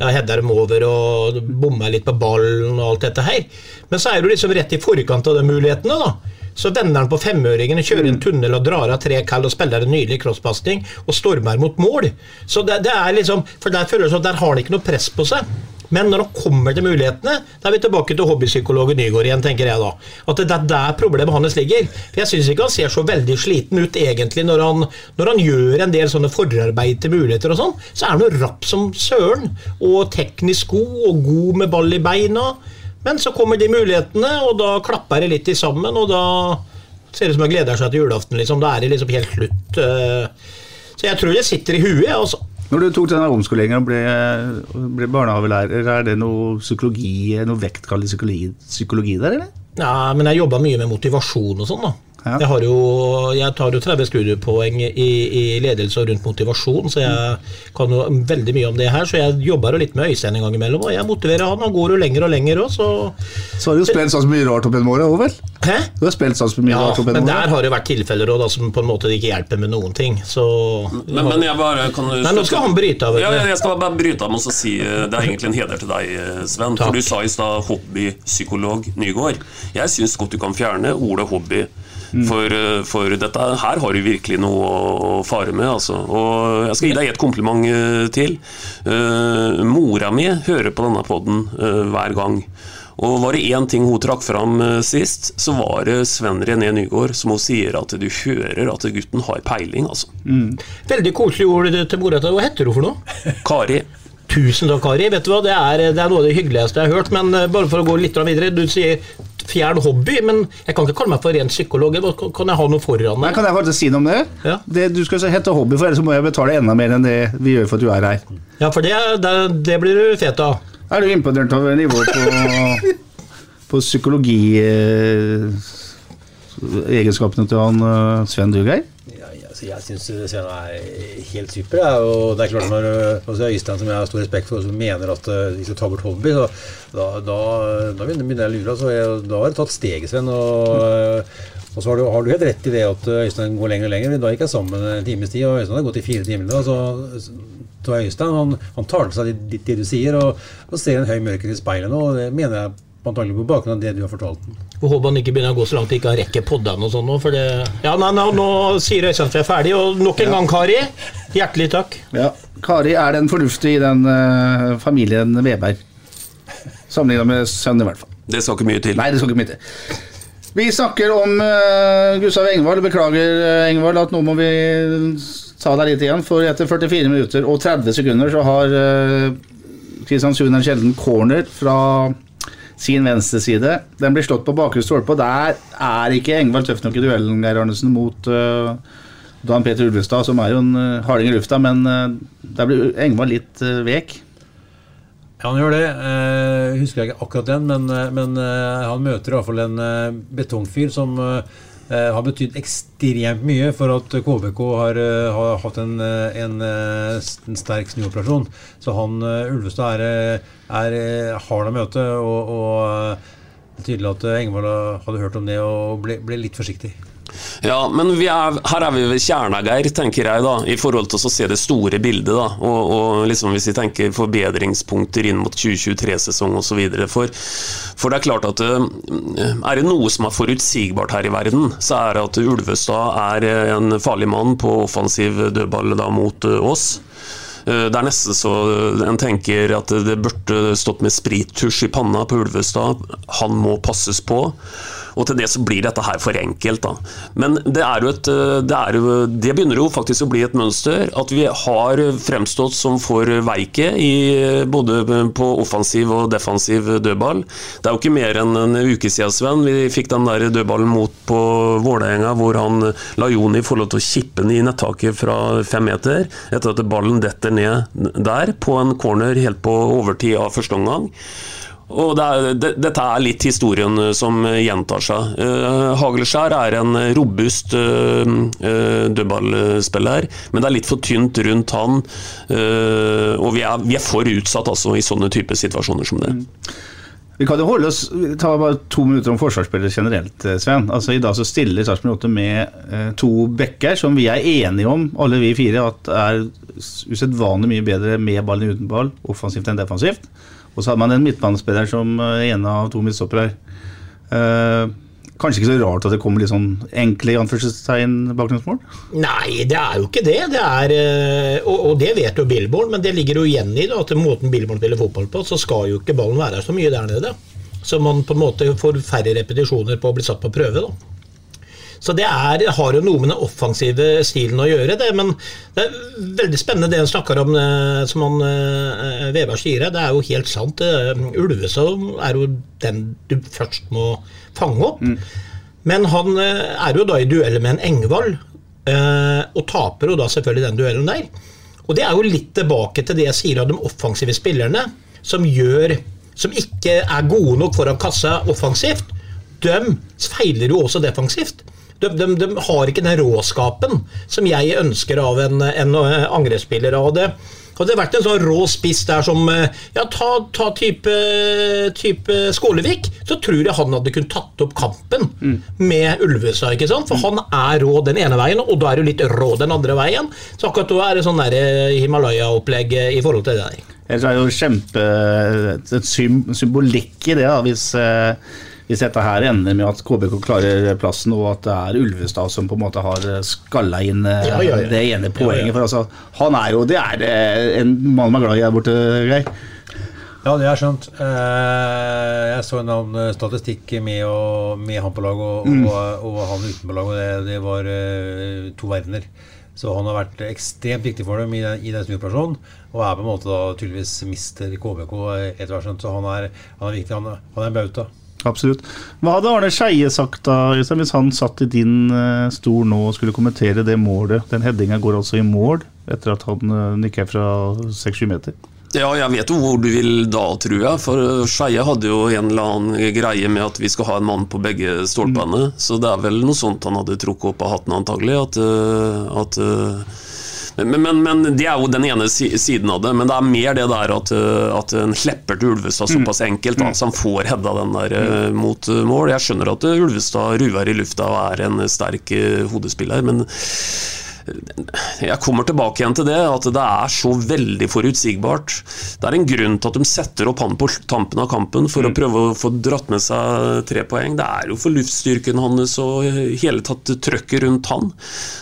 Header dem over og bommer litt på ballen og alt dette her. Men så er du liksom rett i forkant av de mulighetene, da. Så vender han på femøringen, kjører en tunnel og drar av tre kall og spiller en nydelig crosspasning og stormer mot mål. Så det, det er liksom, for Der føler jeg at der har han ikke noe press på seg. Men når han kommer til mulighetene, da er vi tilbake til hobbypsykologen Nygaard igjen, tenker jeg da. At det er der problemet hans ligger. For Jeg syns ikke han ser så veldig sliten ut egentlig når han, når han gjør en del sånne forarbeid til muligheter og sånn. Så er han jo rapp som søren, og teknisk god og god med ball i beina. Men så kommer de mulighetene, og da klapper det litt i sammen, og da ser det ut som han gleder seg til julaften. Liksom. Da er det liksom helt slutt. Så jeg tror det sitter i huet. Altså. Når du tok denne omskoleringen og ble, ble barnehagelærer, er det noe psykologi, noe vektkallet psykologi, psykologi der, eller? Ja, men jeg jobba mye med motivasjon og sånn, da. Ja. Jeg, har jo, jeg tar jo 30 studiepoeng i, i ledelse og rundt motivasjon, så jeg kan jo veldig mye om det her. Så jeg jobber jo litt med Øystein en gang imellom, og jeg motiverer han. Han går jo lenger og lenger òg, så Så har du jo spilt så mye rart opp gjennom året òg, vel? Hæ? Du har spilt så mye Ja, rart opp men gjennom der har det vært tilfeller òg, som på en måte ikke hjelper med noen ting. Så Men, men jeg bare kan du Nei, nå skal han bryte av. Ja, jeg skal bare bryte av med å si eh, Det er egentlig en heder til deg, eh, Sven. Takk. For du sa i stad hobbypsykolog Nygård. Jeg syns godt du kan fjerne ordet hobby. For, eh, for dette her har du virkelig noe å, fare med. Altså. Og jeg skal gi deg et kompliment eh, til. Uh, mora mi hører på denne poden hver gang. Og var det én ting hun trakk fram eh, sist, så var det Sven René Nygård som hun sier at du hører at gutten har peiling, altså. Veldig koselig ord til mora di. Hva heter hun for noe? Kari. Tusen takk, Kari. Vet du hva, det er, det er noe av det hyggeligste jeg har hørt. Men eh, bare for å gå litt videre. Du sier fjern hobby, men jeg kan ikke kalle meg for ren psykolog. Kan jeg ha noe foran meg? kan jeg faktisk si noe om det? Ja. det du skal hete hobby, for ellers må jeg betale enda mer enn det vi gjør for at du er her. Ja, for det, det, det blir du fet av. Er du imponert over nivået på, på psykologi eh, til han eh, Sven Duggeir? Altså, jeg syns Sven er helt super. Ja. Og det er klart når også Øystein, som jeg har stor respekt for, som mener at uh, de skal ta bort så, da, da, da begynner jeg å lure. Altså, jeg, da har du tatt steget, Sven. Og, uh, og så har du, har du helt rett i det at uh, Øystein går lenger og lenger. Da gikk jeg sammen en times tid, og Øystein har gått i fire timer. Da, så, så Øystein han, han tar til seg det du sier, og, og ser en høy mørker i speilet nå. Og det mener jeg antagelig på bakgrunn av det du har fortalt. Jeg Håper han ikke begynner å gå så langt at ikke han rekker poddene og sånn nå. For det Ja, nei, nei, nå sier Øystein at vi er ferdig, og nok en gang, Kari. Hjertelig takk. Ja. Kari er den fornuftige i den uh, familien Veberg. Sammenlignet med sønnen, i hvert fall. Det skal ikke mye til. Nei, det skal ikke mye til. Vi snakker om uh, Gustav Engvald. Beklager, uh, Engvald, at nå må vi ta deg litt igjen. For etter 44 minutter og 30 sekunder så har uh, Kristiansund en sjelden corner fra sin venstre side. Den blir slått på bakre stolpe, og der er ikke Engvald tøff nok i duellen, Geir Arnesen, mot uh, Dan Peter Ulvestad, som er jo en uh, harding i lufta, men uh, der blir Engvald litt vek. Ja, han gjør det. Eh, husker jeg ikke akkurat den, men, men eh, han møter i hvert fall en eh, betongfyr som eh, har betydd ekstremt mye for at KBK har, eh, har hatt en, eh, en, eh, en sterk snuoperasjon. Så han eh, Ulvestad er, eh, er eh, hard å møte, og, og eh, det er tydelig at eh, Engvald hadde hørt om det og ble, ble litt forsiktig. Ja, men er, her er vi ved kjerna, Geir, tenker jeg, da, i forhold til å se det store bildet. da, og, og liksom Hvis vi tenker forbedringspunkter inn mot 2023-sesong osv. For, for det er klart at eh, er det noe som er forutsigbart her i verden, så er det at Ulvestad er eh, en farlig mann på offensiv dødball da mot eh, oss. Det er nesten så en tenker at det burde stått med sprittusj i panna på Ulvestad. Han må passes på. Og til det så blir dette her for enkelt, da. Men det et eh, Det, jo, det begynner jo faktisk å bli et mønster. At vi har fremstått som for veike i både på offensiv og defensiv dødball. Det er jo ikke mer enn en uke siden, Sven, vi fikk den der dødballen mot på Vålerenga, hvor han la Joni få lov til å kippe den i nettaket fra fem meter, etter at ballen detter ned der, på en corner helt på overtid av første omgang. Og det er, det, Dette er litt historien eh, som gjentar seg. Uh, Hagelskjær er en robust uh, uh, dødballspiller, men det er litt for tynt rundt han. Og vi er, vi er for utsatt altså, i sånne typer situasjoner som det. Vi kan jo holde oss, ta bare to minutter om forsvarsspillere generelt, eh, Sven. Altså I dag så stiller Sarpsborg 8 med eh, to backer som vi er enige om, alle vi fire, at er usedvanlig mye bedre med ballen uten ball, offensivt enn defensivt. Og så hadde man en midtbanespiller som en ene av to midtstoppere. Eh, kanskje ikke så rart at det kommer litt sånn enkle i anførselstegn bakgrunnsmål? Nei, det er jo ikke det. det er, eh, og, og det vet jo Billborn, men det ligger jo igjen i det, at måten Billborn spiller fotball på, så skal jo ikke ballen være så mye der nede. Så man på en måte får færre repetisjoner på å bli satt på prøve. da. Så det er, har jo noe med den offensive stilen å gjøre, det. Men det er veldig spennende det han snakker om, eh, som han eh, Veberg sier. Det er jo helt sant. Ulvesov er jo den du først må fange opp. Men han eh, er jo da i duell med en Engvald, eh, og taper jo da selvfølgelig den duellen der. Og det er jo litt tilbake til det jeg sier av de offensive spillerne, som gjør som ikke er gode nok foran kassa offensivt. De feiler jo også defensivt. De, de, de har ikke den råskapen som jeg ønsker av en, en eh, angrepsspiller. Og det, hadde det vært en sånn rå spiss der som eh, Ja, ta, ta type, type Skålevik, så tror jeg han hadde kunnet tatt opp kampen med Ulvestad. ikke sant? For han er rå den ene veien, og da er du litt rå den andre veien. Så akkurat da er det sånn eh, Himalaya-opplegg i forhold til det der. Det er jo kjempe symbolikk i det, da, hvis, hvis dette her ender med at KBK klarer plassen, og at det er Ulvestad som på en måte har skalla inn eh, Ja, ja, ja. det ene poenget. Ja, ja. For altså, han er jo Det er eh, en mann man er glad i der borte, Geir. Ja, det er skjønt. Eh, jeg så en annen statistikk med, og, med han på lag og, Mm. og, og han utenpå lag, og det, det var eh, to verdener. Så han har vært ekstremt viktig for dem i den, i den snuoperasjonen, og er på en måte da tydeligvis mister KBK etter hvert. skjønt. Så han er, han er viktig. Han er, han er en bauta. Absolutt. Hva hadde Arne Skeie sagt da, hvis han satt i din eh, stol nå og skulle kommentere det målet? Den headinga går altså i mål etter at han uh, nikker fra 6-7 meter. Ja, jeg vet jo hvor du vil da, tror jeg. For Skeie hadde jo en eller annen greie med at vi skal ha en mann på begge stolpene. Så det er vel noe sånt han hadde trukket opp av hatten, antagelig. At, at men, men, men det er jo den ene siden av det. Men det er mer det der at, øh, at en slipper til Ulvestad såpass enkelt, da, så han får hedda den der mm. mot øh, mål. Jeg skjønner at Ulvestad ruver i lufta og er en sterk hodespiller, men jeg kommer tilbake igjen til det, at det er så veldig forutsigbart. Det er en grunn til at de setter opp han på tampen av kampen for å prøve å få dratt med seg tre poeng. Det er jo for luftstyrken hans og hele tatt trøkket rundt han.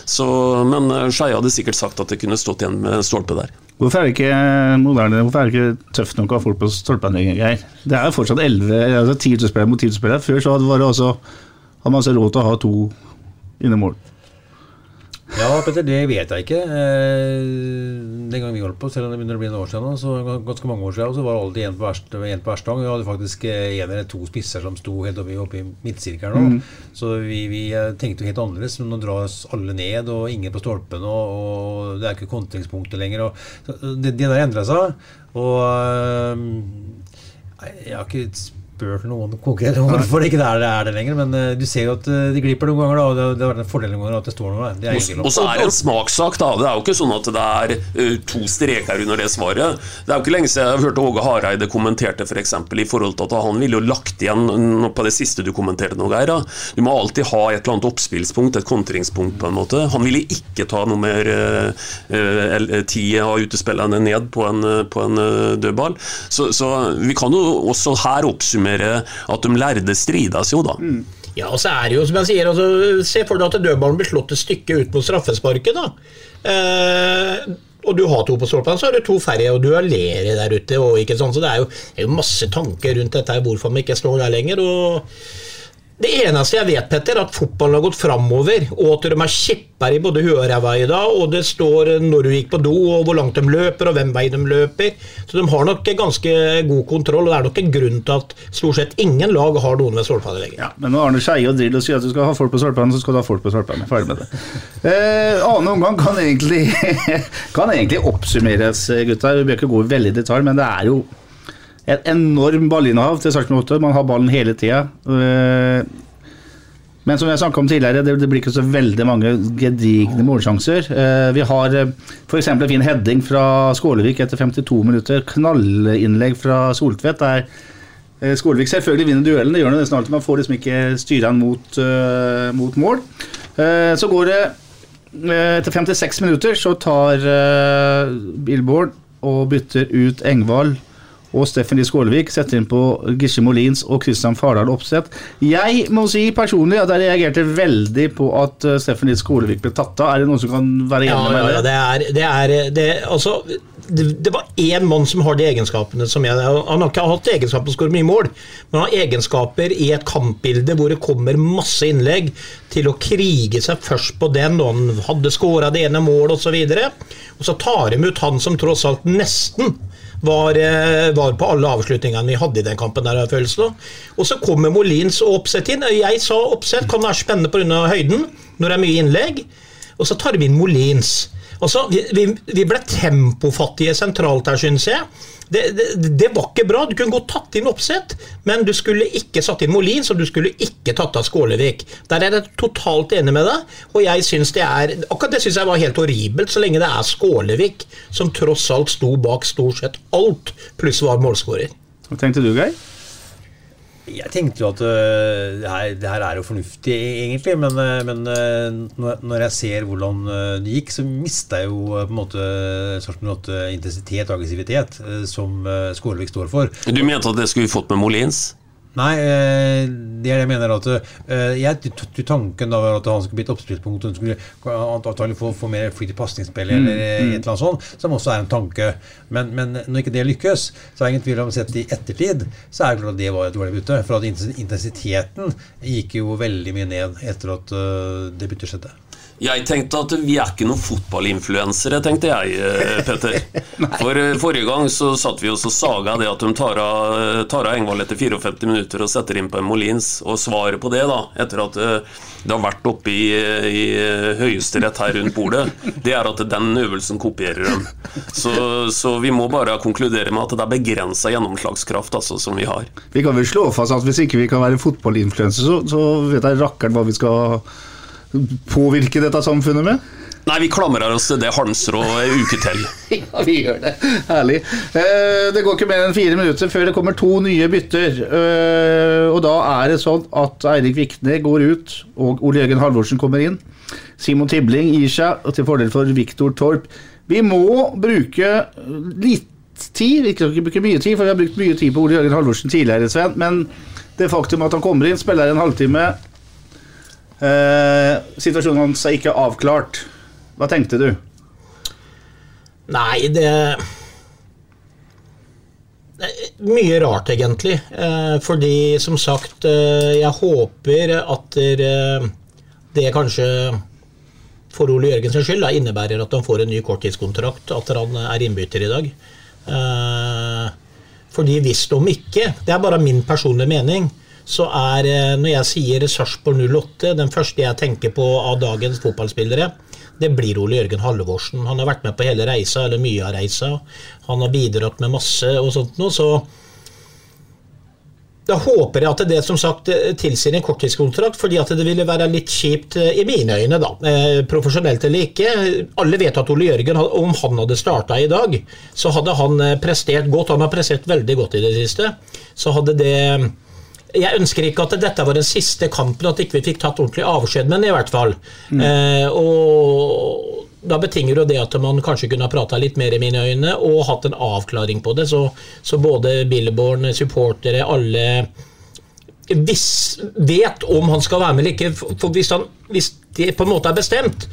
Så, men Skeie hadde sikkert sagt at det kunne stått igjen med stolpe der. Hvorfor er det ikke moderne, hvorfor er det ikke tøft nok å ha folk på stolpene, Geir? Det er jo fortsatt 11, altså 10 utespillere mot 10 utespillere. Før så var det også, hadde man altså råd til å ha to inne mål. Ja, Petter, det vet jeg ikke. Eh, den gang vi holdt på, selv om det begynner å bli en år siden, så ganske mange år siden, så var det alltid en på på hver stang. Vi hadde faktisk én en eller to spisser som sto helt oppe i, oppe i midtsirkelen. Mhm. Så vi, vi eh, tenkte jo helt annerledes. Men nå dras alle ned, og ingen på stolpen, og, og det er ikke kontringspunktet lenger. Og, det, det der endra seg. Og eh, jeg har ikke spurt noen konkret om hvorfor det ikke er det, er det lenger, men uh, du ser jo at eh, de glipper noen ganger, da, og det, det har vært en fordel noen ganger at det står noe der. Det er Og så er det en smakssak, da. Det er jo ikke sånn at det er uh, to streker under det svaret. Det er jo ikke lenge siden jeg hørte Åge Hareide kommenterte f.eks. For i forhold til at han ville jo lagt igjen på det siste du kommenterte nå, Geir. da. Du må alltid ha et eller annet oppspillspunkt, et kontringspunkt, på en måte. Han ville ikke ta noe mer eh, eh, tid av utespillerne ned på en, på en dødball. Så, så vi kan jo også her oppsummere at de lærde strides jo, da. Ja, og så er det jo som jeg sier, altså, Se for deg at dødballen blir slått et stykke ut mot straffesparket. da. Eh, og du har to på stolpen, så har du to færre, og du duellerer der ute. og ikke sånn, så Det er jo, det er jo masse tanker rundt dette, hvorfor man ikke står der lenger. og Det eneste jeg vet, Petter, er at fotballen har gått framover, og at de er kjepper i både huet og ræva i dag. Og det står når du gikk på do, og hvor langt de løper, og hvem vei de løper. Så de har nok ganske god kontroll, og det er nok en grunn til at stort sett ingen lag har noen ved stolpene lenger. Ja, men når Arne Skeie og Drillo sier at du skal ha folk på stolpene, så skal du ha folk på stolpene. Ferdig med det. Eh, annen omgang kan egentlig, kan egentlig oppsummeres, gutter. Vi bør ikke gå veldig i detalj, men det er jo et enorm ballinnehav til Sarpsborg 8. Man har ballen hele tida. Eh, men som jeg snakket om tidligere, det, blir ikke så veldig mange gedigne målsjanser. Eh, vi har eh, f.eks. en fin heading fra Skålevik etter 52 minutter. Knallinnlegg fra Soltvedt. der Skålevik selvfølgelig vinner duellen, det gjør han nesten alltid. Man får liksom ikke styre han mot, mot mål. Så går det Etter 56 minutter så tar Billboard og bytter ut Engvald og Steffen Lie Skålevik. Setter inn på Gisje Molins og Christian Fardal Opseth. Jeg må si personlig at jeg reagerte veldig på at uh, Steffen Lie Skålevik ble tatt av. Er det noen som kan være Ja, med ja, meg? ja, det er, det er det, altså, det, det var én mann som har de egenskapene som jeg Han har ikke hatt egenskaper som skårer mye mål, men han har egenskaper i et kampbilde hvor det kommer masse innlegg, til å krige seg først på den, og han hadde skåra det ene målet osv. Og, så og så tar de ut han som tross alt nesten var, eh, var på alle avslutningene vi hadde i den kampen. der, følelsen. Og så kommer Molins og Oppsett inn. Jeg sa Oppsett kan være spennende pga. høyden, når det er mye innlegg. og så tar vi inn Molins. Altså, vi, vi, vi ble tempofattige sentralt her, syns jeg. Det, det, det, var ikke bra. Du kunne godt tatt inn Oppsett, men du skulle ikke satt inn Molin, så du skulle ikke tatt av Skålevik. Der er jeg totalt enig med deg, og jeg synes det er Akkurat det syns jeg var helt horribelt, så lenge det er Skålevik som tross alt sto bak stort sett alt, pluss var målskårer. Hva tenkte du, Geir? Jeg tenkte jo at uh, det, her, det, her, er jo fornuftig, egentlig. Men, uh, men uh, når jeg ser hvordan det gikk, så mista jeg jo på en måte sånn intensitet og aggressivitet som Skålevik står for. Du mente at det skulle vi fått med Molins? Nei, eh, det er det jeg mener. at eh, Jeg tok tanken da at han skulle bli et oppspillspunkt og skulle antagelig få, få mer flyt i pasningsspill eller mm, mm. et eller annet sånt, som også er en tanke. Men, men når ikke det lykkes, så er det ingen tvil om sett i ettertid, så er det klart at det var et dårlig bytte. For at intensiteten gikk jo veldig mye ned etter at det byttet skjedde. Jeg tenkte at vi er ikke noen fotballinfluensere, tenkte jeg, eh, Petter. For eh, Forrige gang så satt vi oss og saga det at de tar av, eh, tar av Engvald etter 54 minutter og setter inn på en Molins. Og svaret på det, da, etter at det har vært oppe i, i Høyesterett her rundt bordet, det er at den øvelsen kopierer dem. Så, så vi må bare konkludere med at det er begrensa gjennomslagskraft altså, som vi har. Vi kan vel slå fast at hvis ikke vi kan være fotballinfluensere, så, så vet jeg rakkeren hva vi skal påvirke dette samfunnet med? Nei, vi klamrer oss til det halmstrået uke til. ja, vi gjør det. Herlig. Eh, det går ikke mer enn fire minutter før det kommer to nye bytter. Eh, og da er det sånn at Eirik Vikne går ut, og Ole Jørgen Halvorsen kommer inn. Simon Tibling gir seg til fordel for Viktor Torp. Vi må bruke litt tid, vi skal ikke bruke mye tid, for vi har brukt mye tid på Ole Jørgen Halvorsen tidligere, Sven. Men det faktum at han kommer inn, spiller en halvtime Eh, situasjonen hans er ikke avklart. Hva tenkte du? Nei, det mye rart, egentlig. Eh, fordi, som sagt, eh, jeg håper at det kanskje for Ole Jørgens skyld innebærer at han får en ny korttidskontrakt, at han er innbytter i dag. Fordi hvis de ikke, det er bare min personlige mening, så er eh, Når jeg sier Sarpsborg 08, den første jeg tenker på av dagens fotballspillere, det blir Ole Jørgen Halvorsen. Han har vært med på hele reisa, eller mye av reisa. Han har bidratt med masse og sånt noe, så da håper jeg at det som sagt tilsier en korttidskontrakt, fordi at det ville være litt kjipt eh, i mine øyne, da. Eh, profesjonelt eller ikke. Alle vet at Ole Jørgen, om han hadde starta i dag, så hadde han prestert godt. Han har prestert veldig godt i det siste. Så hadde det jeg ønsker ikke at dette var den siste kampen, at ikke vi fikk tatt ordentlig avskjed med den, i hvert fall. Mm. Eh, og da betinger jo det at man kanskje kunne ha prata litt mer i mine øyne, og hatt en avklaring på det. Så, så både Billborn, supportere, alle hvis, vet om han skal være med eller ikke. For hvis, han, hvis det på en måte er bestemt,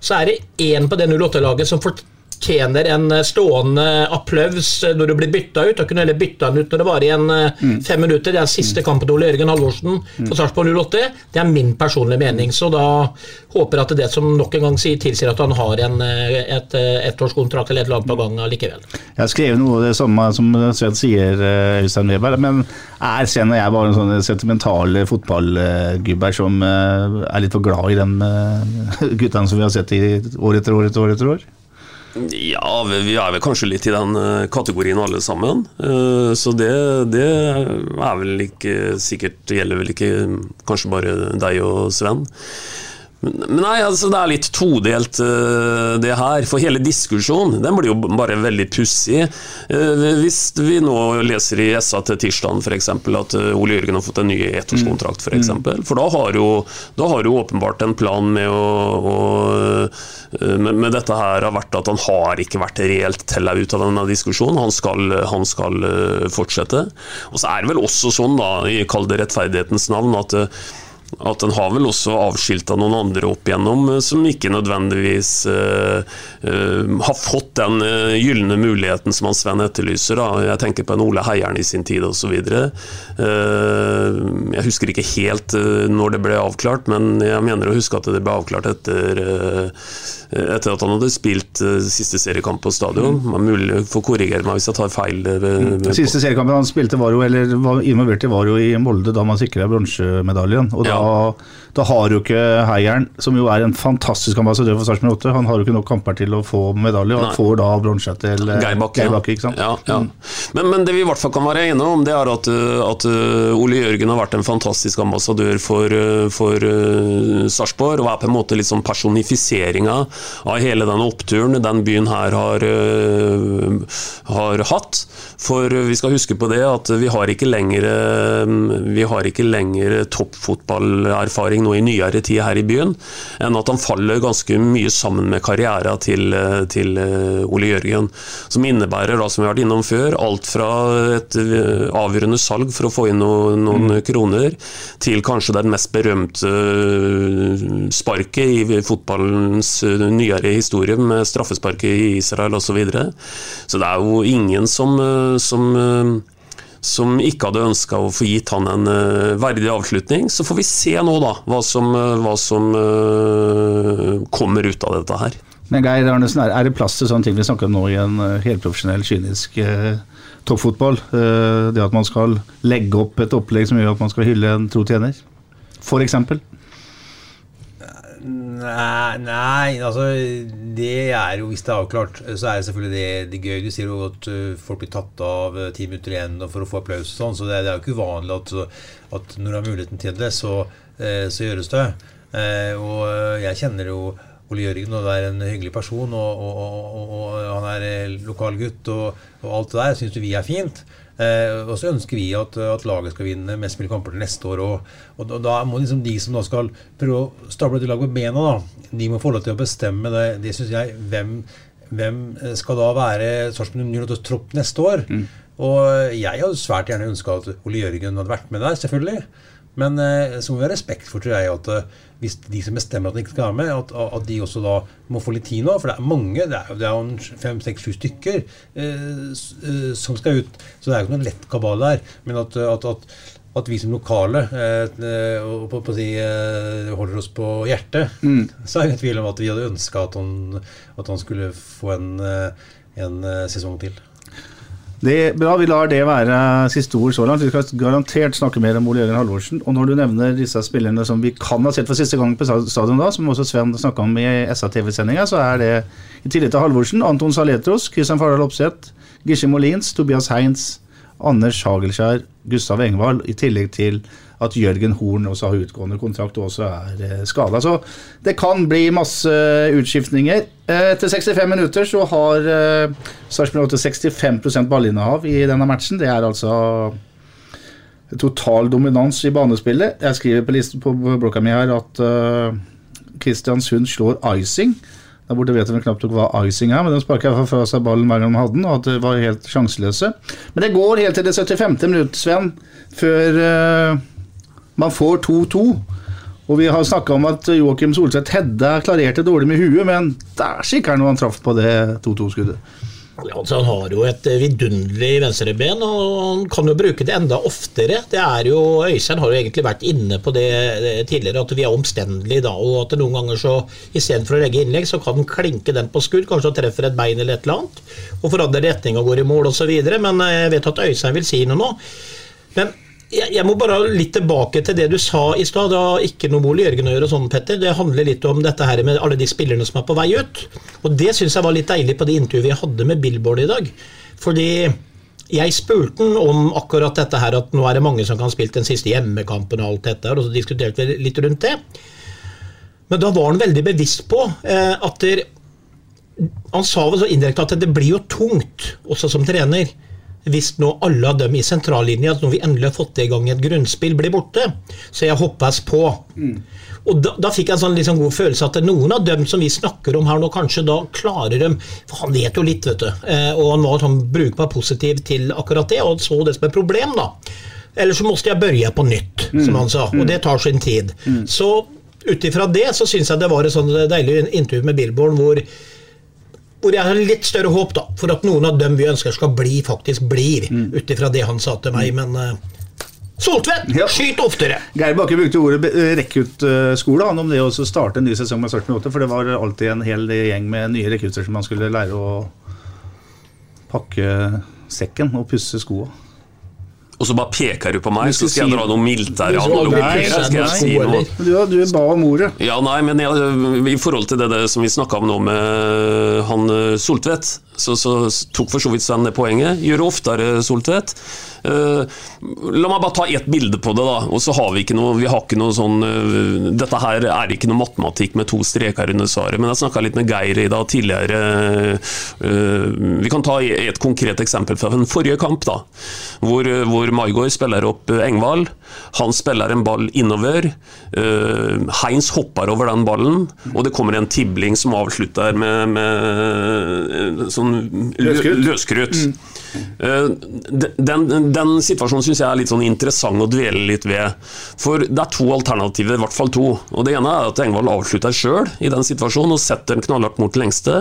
så er det én på det 08-laget som får fortjener en eh, stående applaus eh, når du blir bytta ut. Da kunne heller bytta den ut når det var igjen eh, mm. fem minutter. Det er siste mm. kampen til Ole Jørgen Halvorsen mm. på Sarpsborg 08. Det er min personlige mening. Så da håper jeg at det som nok en gang sier, tilsier at han har en et, ettårskontrakt eller et eller annet på gang likevel. Jeg har skrevet noe av det samme som Sven sier, Øystein Weber. Men er Sven og jeg bare sånne sentimentale fotballgubber som er litt for glad i de guttene som vi har sett i år etter år etter år? etter år? Ja, vi er vel kanskje litt i den eh, kategorien alle sammen. Eh, så det, det er vel ikke sikkert gjelder vel ikke kanskje bare deg og Sven. Men nei, altså Det er litt todelt, uh, det her. For hele diskusjonen den blir jo bare veldig pussig. Uh, hvis vi nå leser i SA til tirsdag f.eks. at uh, Ole Jørgen har fått en ny ettårskontrakt, f.eks. For, mm. eksempel. for da har, jo, da har jo åpenbart en plan med, å, å, med, med dette her har vært at han har ikke vært reelt tella ut av denne diskusjonen. Han skal, han skal fortsette. Og så er det vel også sånn, da, i kall det rettferdighetens navn, at at en har vel også avskilta noen andre opp igjennom eh, som ikke nødvendigvis uh, uh, har fått den uh, gylne muligheten som han Sven etterlyser. Da. Jeg tenker på en Ole Heieren i sin tid osv. Uh, jeg husker ikke helt når det ble avklart, men jeg mener å huske at det ble avklart etter, etter at han hadde spilt siste seriekamp på stadion. Mm. Mulig får korrigere meg hvis jeg tar feil. Mm. Siste seriekampen han spilte var jo, eller var involvert i, var jo i Molde da man sikra bronsemedaljen. og da da, da har jo ikke Heieren, som jo er en fantastisk ambassadør for Sarpsborg 8, han har jo ikke nok kamper til å få medalje, og han får da bronse til Geibakke Geir Bakke. Geir Bakke, ikke sant? Ja, ja. Mm. Men, men det vi i hvert fall kan være enige om, det er at, at uh, Ole Jørgen har vært en fantastisk ambassadør for, uh, for uh, Sarpsborg, og er på en måte liksom personifiseringa av hele den oppturen den byen her har, uh, har hatt. For vi skal huske på det at vi har ikke lenger, vi har ikke lenger toppfotballerfaring nå i nyere tid her i byen, enn at han faller ganske mye sammen med karrieren til, til uh, Ole Jørgen. Som innebærer, da, som vi har vært innom før, alt fra et uh, avgjørende salg for å få inn noen, noen kroner, til kanskje den mest berømte uh, sparket i fotballens nyere historie, med straffesparket i Israel osv. Så, videre. så det er jo ingen som, som som ikke hadde ønska å få gitt han en uh, verdig avslutning. Så får vi se nå, da, hva som, uh, hva som uh, kommer ut av dette her. Men Geir Arnesen, er, det plass til sånne ting vi snakker om nå i en eh, helprofesjonell, kynisk eh, toppfotball? Eh, det at man skal legge opp et opplegg som gjør at man skal hylle en tro tjener? Eksempel. Nei, nei, altså det er jo Hvis det er avklart, så er det selvfølgelig det, det gøy. Du sier jo at uh, folk blir tatt av uh, ti minutter igjen for å få applaus og sånn, så det, det er jo ikke uvanlig at, at når du har muligheten til det, så, så gjøres det. Og jeg kjenner jo Ole Jørgen, og det er en hyggelig person, og, og, og, og han er lokal gutt, og, alt det der syns vi er fint. Eh, og så ønsker vi at, at laget skal vinne mest mulig kamper til neste år. Og, og, da- må liksom de som da skal prøve å stable et lag på bena, da, de må få lov til å bestemme det. Det syns jeg hvem, hvem skal da være Sarpsborg 08s tropp neste år? Og jeg hadde svært gjerne ønska at Ole Jørgen hadde vært med der, selvfølgelig. Men eh, så må vi ha respekt for tror jeg, at eh, hvis de som bestemmer at han ikke skal være med, at, at de også da må få litt tid nå. For det er mange, det er, det er jo en fem, seks, sju stykker eh, eh, som skal ut. Så det er jo ikke noen lett kabal der. Men at, at, at, at vi som lokale eh, og på, på si, eh, holder oss på hjertet, Mm. så er det ingen tvil om at vi hadde ønska at, han- at han skulle få en, en sesong til. Det bra, Vi lar det være siste ord så langt. Vi skal garantert snakke mer om Ole Jørgen Halvorsen. Og når du nevner disse spillerne som vi kan ha sett for siste gang på stadion, da, som også Sven snakka om i SA-TV-sendinga, så er det i tillegg til Halvorsen Anton Saletros, Kristian Fardal Opseth, Gisje Molins, Tobias Heins, Anders Hagelskjær, Gustav Engvald, i tillegg til at Jørgen Horn også har utgående kontrakt og også er eh, skada. Så det kan bli masse utskiftninger. Eh, Etter 65 minutter så har eh, Sarpsborg 8 65% ballinnehav i denne matchen. Det er altså total dominans i banespillet. Jeg skriver på, listen, på blokka mi her at eh, Kristiansund slår icing. Der borte vet jeg knapt hva icing er, men de hvert fall fra seg ballen hver gang de hadde den, og at det var helt sjanseløse. Men det går helt til det 75. minutt, Sven, før eh, man får 2-2. Og vi har snakka om at Joakim Solseth Hedda klarerte dårlig med huet, men det er sikkert noe han traff på det 2-2-skuddet. Ja, Altså, han har jo et vidunderlig venstreben, og han kan jo bruke det enda oftere. Det er jo, Øystein har jo egentlig vært inne på det eh, tidligere, at vi er omstendelige da, og at noen ganger så istedenfor å legge innlegg, så kan han klinke den på skudd, kanskje han treffer et bein eller et eller annet, og forandrer retning og går i mål osv. Men eh, jeg vet at Øystein vil si noe nå. Men jeg, må bare litt tilbake til det du sa i stad. Det har ikke noe med Ole Jørgen å gjøre, sånn, Petter. Det handler litt om dette her med alle de spillerne som er på vei ut. Og det syns jeg var litt deilig på det intervjuet vi hadde med Billboard i dag. Fordi jeg spurte han om akkurat dette her, at nå er det mange som kan ha spilt den siste hjemmekampen og alt dette, her, og så diskuterte vi litt rundt det. Men da var han veldig bevisst på eh, at der, Han sa vel så indirekte at det blir jo tungt, også som trener, hvis nå alle av dem i sentrallinja, når vi endelig har fått i gang et grunnspill, blir borte. Så jeg hoppes på. Og da, da fikk jeg en sånn liksom god følelse at noen av dem som vi snakker om her nå, kanskje da klarer dem For han vet jo litt, vet du. Eh, og han var sånn brukbar positiv til akkurat det, og så det som et problem, da. Eller så måtte jeg børje på nytt, som han sa. Og det tar sin tid. Så ut ifra det så syns jeg det var et sånn deilig intervju med Billborn hvor hvor jeg har litt større håp da, for at noen av dem vi ønsker skal bli, faktisk blir. Ut ifra det han sa til meg. Men uh, Soltvedt, Ja. skyt oftere! Geir Bakke brukte ordet eh, rekruttskole han om det å starte en ny sesong med Sarpsborg 8, for det var alltid en hel gjeng med nye rekrutter som man skulle lære å pakke sekken og pusse skoa. Og så bare peker du på meg, så skal jeg dra noe militære analogier. Skal jeg si noe? Du, du ba om ordet. Ja, nei, men jeg, i forhold til det, det som vi snakka om nå med han eh, Soltvedt, så, så tok for så vidt Sven det poenget. Gjøre oftere Soltvedt. Uh, la meg bare ta ett bilde på det, da. Og så har vi ikke noe, vi har ikke noe sånn uh, Dette her er ikke noe matematikk med to streker under svaret, men jeg snakka litt med Geir i dag tidligere. Uh, vi kan ta et konkret eksempel fra den forrige kamp, da. Hvor, eh, hvor Maigård spiller opp eh, Engvald. Han spiller en ball innover. Eh, Heinz hopper over den ballen, og det kommer en tibling som avslutter med, med eh, sånn lø- Løskrutt. løskrutt. Eh, Den, den situasjonen syns jeg er litt sånn interessant å dvele litt ved. For det er to alternativer, i hvert fall to. Og Det ene er at Engvald avslutter sjøl i den situasjonen og setter en knallhardt mot lengste.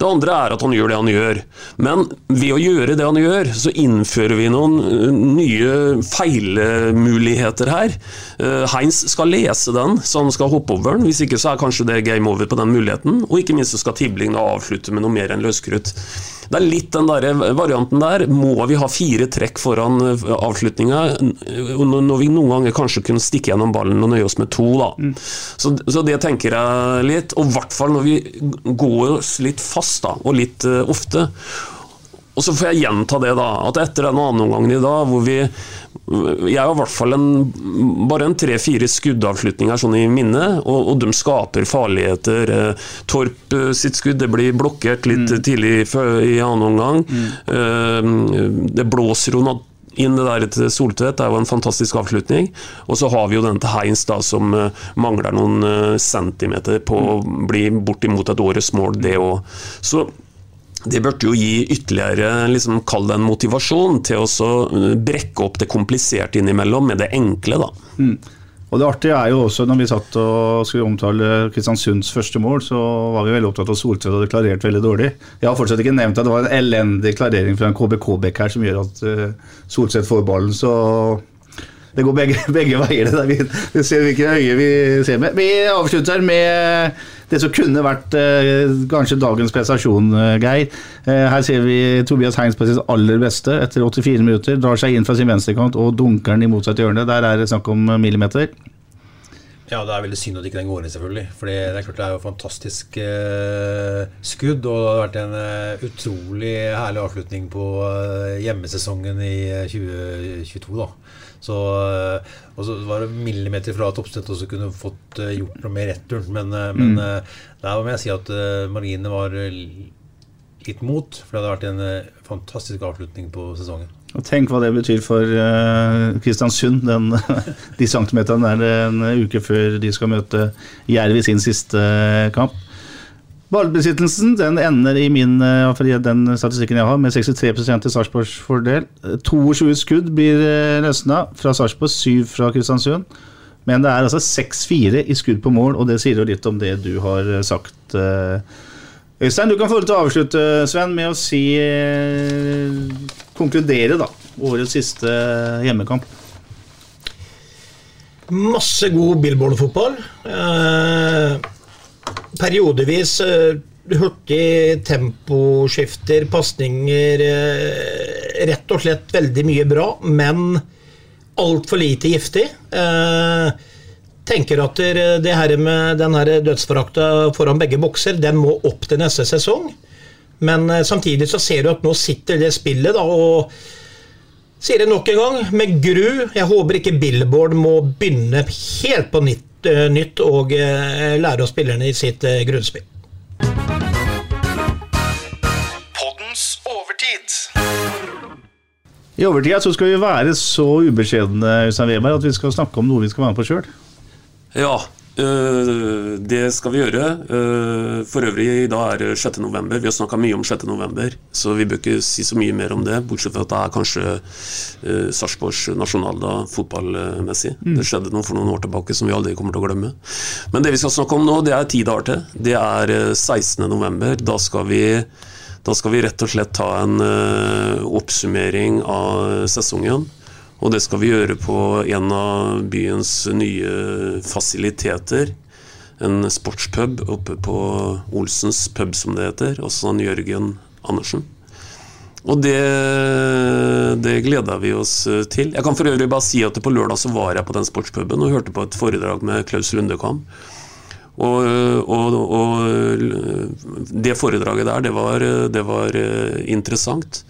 Det andre er at han gjør det han gjør. Men ved å gjøre det han gjør, så innfører vi noen eh, nye feilmuligheter her. Eh, Heinz skal lese den, så han skal hoppe over den. Hvis ikke så er kanskje det game over på den muligheten. Og ikke minst så skal Tibling avslutte med noe mer enn løskrutt. Det er litt den der varianten der. Må vi ha fire trekk foran eh, avslutninga? Når vi noen ganger kanskje kunne stikke gjennom ballen og nøye oss med to, da. Så, så det tenker jeg litt. Og i hvert fall når vi går oss litt fast, da, og litt uh, ofte. Og så får jeg gjenta det, da. At etter den andreomgangen i dag, hvor vi Jeg har i hvert fall en, bare en tre-fire skuddavslutninger sånn i minne, og, og de skaper farligheter. Eh, Torp eh, sitt skudd det blir blokkert litt tidlig før- i annen omgang. Mm. Det blåser jo inn det der til Soltvedt, det er jo en fantastisk avslutning. Og så har vi jo den til Heins, da, som eh, mangler noen eh, centimeter på å bli bortimot et årets mål, det òg. Så det burde jo gi ytterligere liksom, kall det en motivasjon til å så eh, brekke opp det kompliserte innimellom med det enkle. da. Mm. Og det artige er jo også, når vi satt og skulle omtale Kristiansunds første mål, så var vi veldig opptatt av Soltvedt hadde klarert veldig dårlig. Jeg har fortsatt ikke nevnt at det var en elendig klarering fra en KBK-bekk her som gjør at uh, Soltvedt får ballen, så det går begge, begge veier. Det der. Vi, ser hvilke øye vi ser med. Vi avslutter med det som kunne vært eh, kanskje dagens prestasjon, eh, Geir. Eh, her ser vi Tobias Heins på sitt aller beste etter 84 minutter. Drar seg inn fra sin venstrekant og dunker den i motsatt hjørne. Der er det snakk om millimeter. Ja, det er veldig synd at ikke den går inn, selvfølgelig. For det er klart det er jo fantastisk eh, skudd, og det har vært en eh, utrolig herlig avslutning på eh, hjemmesesongen i eh, 2022, da. Så, eh, og så var det millimeter fra toppstøtte og så kunne fått eh, gjort noe med returen. Men, eh, men Mm. der må jeg si at marginene var litt mot, for det hadde vært en fantastisk avslutning på sesongen. Og Tenk hva det betyr for uh, Kristiansund, den, de centimeterne der en uke før de skal møte Jerv i sin siste kamp. Ballbesittelsen den ender i min eh, den statistikken jeg har, med 63% til Sarpsborgs fordel. Eh, 22 skudd blir eh, løsna fra Sarpsborg, 7 fra Kristiansund. Men det er altså 6-4 i skudd på mål, og det sier jo litt om det du har eh, sagt. eh. Øystein, du kan få til å avslutte, Sven, med å si eh, Konkludere, da. Årets siste hjemmekamp. Masse god Billboard-fotball. Eh, periodevis eh, hurtig temposkifter, pasninger eh, Rett og slett veldig mye bra, men altfor lite giftig. Eh, tenker at det her med den her dødsforakta foran begge bokser, den må opp til neste sesong. Men samtidig så ser du at nå sitter det spillet, da, og sier det nok en gang, med gru. Jeg håper ikke Billboard må begynne helt på nytt, uh, nytt og uh, lære oss spillerne i sitt uh, grunnspill. I overtida så skal vi være så ubeskjedne Øystein Weber, at vi skal snakke om noe vi skal være med på sjøl. Ja, det skal vi gjøre. Øh, for øvrig, i dag er det 6. november. Vi har snakka mye om 6. november, så vi bør ikke si så mye mer om det. Bortsett fra at det er kanskje uh, Sarpsborgs nasjonaldag fotballmessig. Mm. Det skjedde noe for noen år tilbake som vi aldri kommer til å glemme. Men det vi skal snakke om nå, det er ti dager til. Det er øh, 16. november. Da skal vi da skal vi rett og slett ta en uh, oppsummering av sesongen. Og det skal vi gjøre på en av byens nye fasiliteter. En sportspub oppe på Olsens pub, som det heter. Også han Jørgen Andersen. Og det, det gleder vi oss eh, til. Jeg kan for øvrig bare si at på lørdag så var jeg på den sportspuben og hørte på et foredrag med Klaus Lundekam. Og, og, og det foredraget der, det var, det var eh, interessant.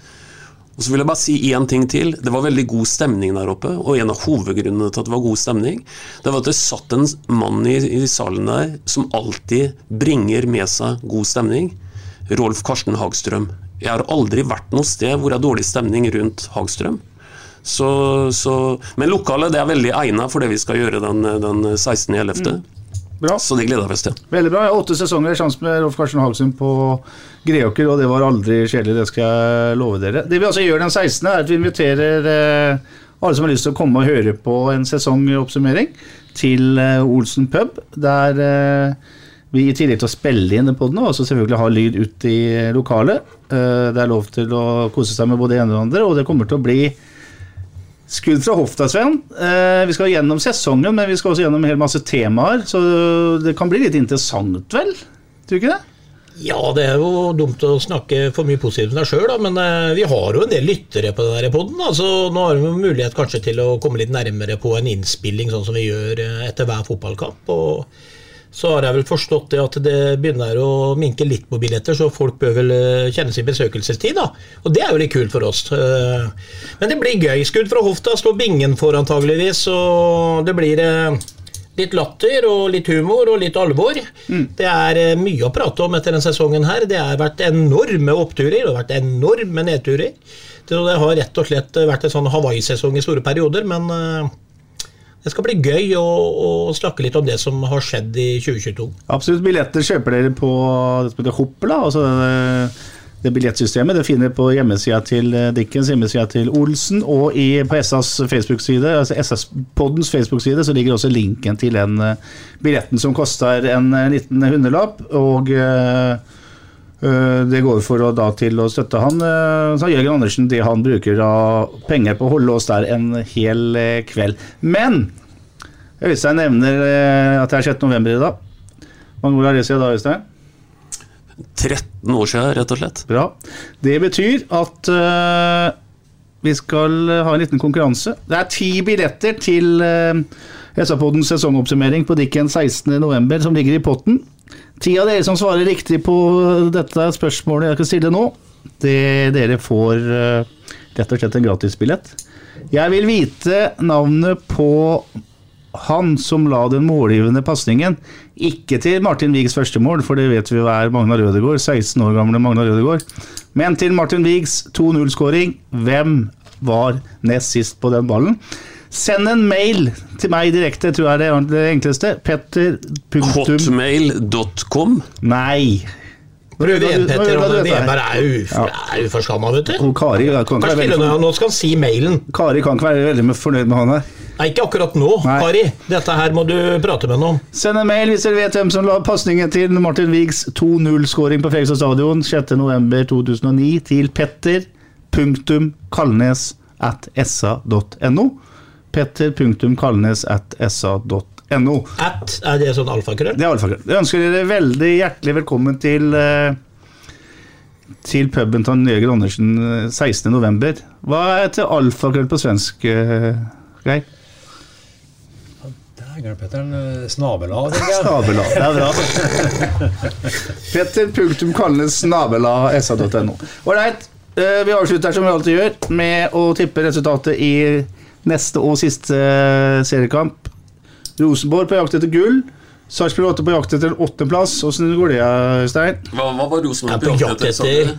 Og så vil jeg bare si én ting til. Det var veldig god stemning der oppe. Og en av hovedgrunnene til at det var god stemning, det var at det satt en mann i, i salen der som alltid bringer med seg god stemning. Rolf Karsten Hagstrøm. Jeg har aldri vært noe sted hvor det er dårlig stemning rundt Hagstrøm. Så, så, men lokalet det er veldig egnet for det vi skal gjøre den, den 16.11. Bra. Så det gleder jeg meg til. Veldig bra. Åtte sesonger sjanse med Rolf Karsten Hagsund på Greåker, og det var aldri kjedelig, det skal jeg love dere. Det vi altså gjør den 16., er at vi inviterer eh, alle som har lyst til å komme og høre på en sesongoppsummering til eh, Olsen pub, der eh, vi i tillegg til å spille inn på den, også selvfølgelig ha lyd ut i lokalet. Det er lov til å kose seg med både ene og andre, og det kommer til å bli Skudd fra hofta, Sven. Eh, vi skal gjennom sesongen, men vi skal også gjennom en hel masse temaer. Så det kan bli litt interessant, vel? Tror du ikke det? Ja, det er jo dumt å snakke for mye positivt om deg sjøl, men eh, vi har jo en del lyttere på den poden. Altså, nå har vi mulighet kanskje til å komme litt nærmere på en innspilling, sånn som vi gjør eh, etter hver fotballkamp. og så har jeg vel forstått det at det begynner å minke litt på billetter, så folk bør vel eh, kjenne sin besøkelsestid, da. Og det er jo litt kult for oss. Eh, men det blir gøy. Skudd fra hofta står bingen for, antageligvis, og det blir eh, litt latter og litt humor og litt alvor. Mm. Det er mye å prate om etter denne sesongen her. Det har vært enorme oppturer og det har vært enorme nedturer. Det har rett og slett vært en sånn Hawaii-sesong i store perioder, men det skal bli gøy å, å, snakke litt om det som har skjedd i 2022. Absolutt. Billetter kjøper dere på det som heter Hoppla. altså det, det billettsystemet. Det finner på hjemmesida til eh, Dickens, hjemmesida til Olsen, og i, på SAs Facebook-side, altså SS-poddens Facebook-side, så ligger også linken til den uh, billetten som koster en uh, liten hundrelapp. Og uh, det går for å, da, til å støtte han, sa Jørgen Andersen, det han bruker av penger på å holde oss der en hel kveld. Men Øystein nevner at det er 6. november i dag. Hvor mange år er det siden da, Øystein? 13 år siden, rett og slett. Bra. Det betyr at uh, vi skal ha en liten konkurranse. Det er ti billetter til uh, SA-podens sesongoppsummering på Dikken 16.11. som ligger i potten. Ti av dere som svarer riktig på dette spørsmålet jeg skal stille nå, det dere får uh, rett og slett en gratisbillett. Jeg vil vite navnet på han som la den målgivende pasningen. Ikke til Martin Wiigs første mål, for det vet vi hva er Magna Rødegård, 16 år gamle Magna Rødegård. Men til Martin Wiigs 2-0-skåring. Hvem var nest sist på den ballen? Send en mail til meg direkte, tror jeg det er det enkleste. Petter. Hotmail.com? Nei. Prøv igjen, Petter. Veberg er, uf ja. er uforskamma, vet du. Kari. Nå skal han si mailen. Kari kan ikke være veldig fornøyd med han her. Nei, ikke akkurat nå, Nei. Kari. Dette her må du prate med noen om. Send en mail hvis dere vet hvem som la pasningen til Martin Wiegs 2-0-skåring på Fredrikstad stadion 6.11.2009 til petter at sa.no petter.kalnes.sa.no. At, er det sånn alfakrøll? Det er alfakrøll. Jeg ønsker dere veldig hjertelig velkommen til uh, til puben til Jørgen Andersen 16.11. Eh, Hva er til alfakrøll på svensk, uh, Geir? Dægeren, Petter. Snabela, snabela, det er bra. Petter.kalnes.snabela.sa.no. Ålreit. Vi avslutter som vi alltid gjør, med å tippe resultatet i Neste og siste eh, seriekamp. Rosenborg på jakt etter gull. Sarpsborg 8 på jakt etter en åttendeplass. Åssen går det, Stein? Hva, hva var Rosenborg på jakt etter?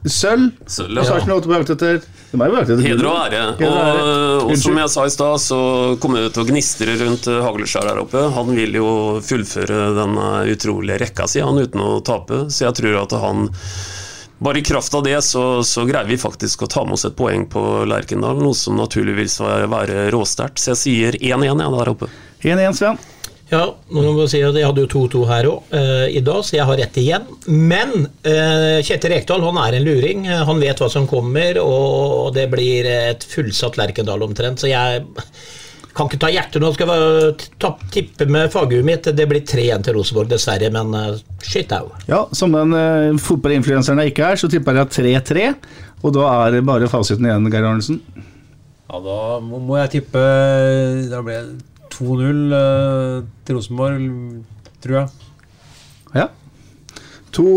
Sølv. Sølv ja. Sarpsborg 8 på jakt etter Heder og ære. Og, og, som jeg sa i stad, så kommer det til å gnistre rundt eh, Hagleskjær her oppe. Han vil jo fullføre denne utrolige rekka si, han uten å tape. Så jeg tror at han bare i kraft av det så, så, greier vi faktisk å ta med oss et poeng på Lerkendal, noe som naturligvis vil være råsterkt. Så jeg sier 1-1 ja, der oppe. 1-1, Sven. Ja, nå må jeg si at jeg hadde jo 2-2 her òg uh, i dag, så jeg har rett igjen. Men uh, Kjetil Rekdal han er en luring. Han vet hva som kommer, og det blir et fullsatt Lerkendal omtrent. Så jeg Kan ikke ta hjertet nå, skal jeg tippe med faghuet mitt. Det blir 3-1 til Rosenborg, dessverre, men uh, shit au. Ja, Som den uh, fotballinfluenseren jeg ikke er, så tipper jeg 3-3. Og da er det bare fasiten igjen, Geir Arnesen. Ja, da må, jeg tippe Da blir det 2-0 uh, til Rosenborg, tror jeg. Ja. To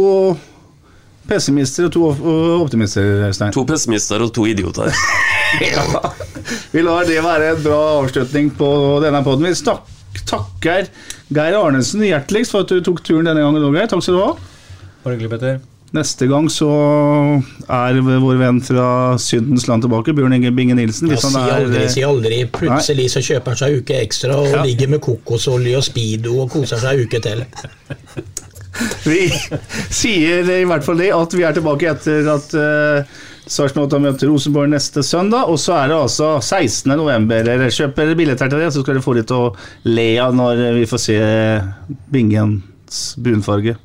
pessimister og to optimister, Øystein. To pessimister og to idioter. Ja. Vi lar det være en bra avslutning på denne poden. Vi snak takker Geir Arnesen hjerteligst for at du tok turen denne gangen. Geir. Takk skal du ha. Bare hyggelig, Petter. Neste gang så er vår venn fra syndens land tilbake, Bjørn Inge Binge Nilsen. Ja, si aldri, si aldri. Plutselig så kjøper han seg en uke ekstra og Ja. ligger med kokosolje og speedo og koser seg en uke til. Vi sier i hvert fall det at vi er tilbake etter at uh, Sarpsborg 8 møter Rosenborg neste søndag. Og så er det altså 16. november. Dere kjøper billetter til det, så skal dere få litt å le av når vi får se Bingens brunfarge.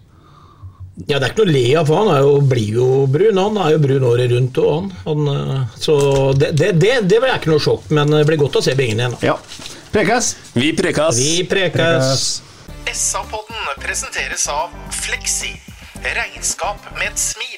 Ja, det er ikke noe å le av, for han er jo, blir jo brun. Han er jo brun året rundt. Og han, han, eh, så det, det, det, det er ikke noe sjokk, men det blir godt å se Bingen igjen. Ja. Prekas! Vi prekas! Vi prekas. SA-podden presenteres av Fleksi. Regnskap med et smil.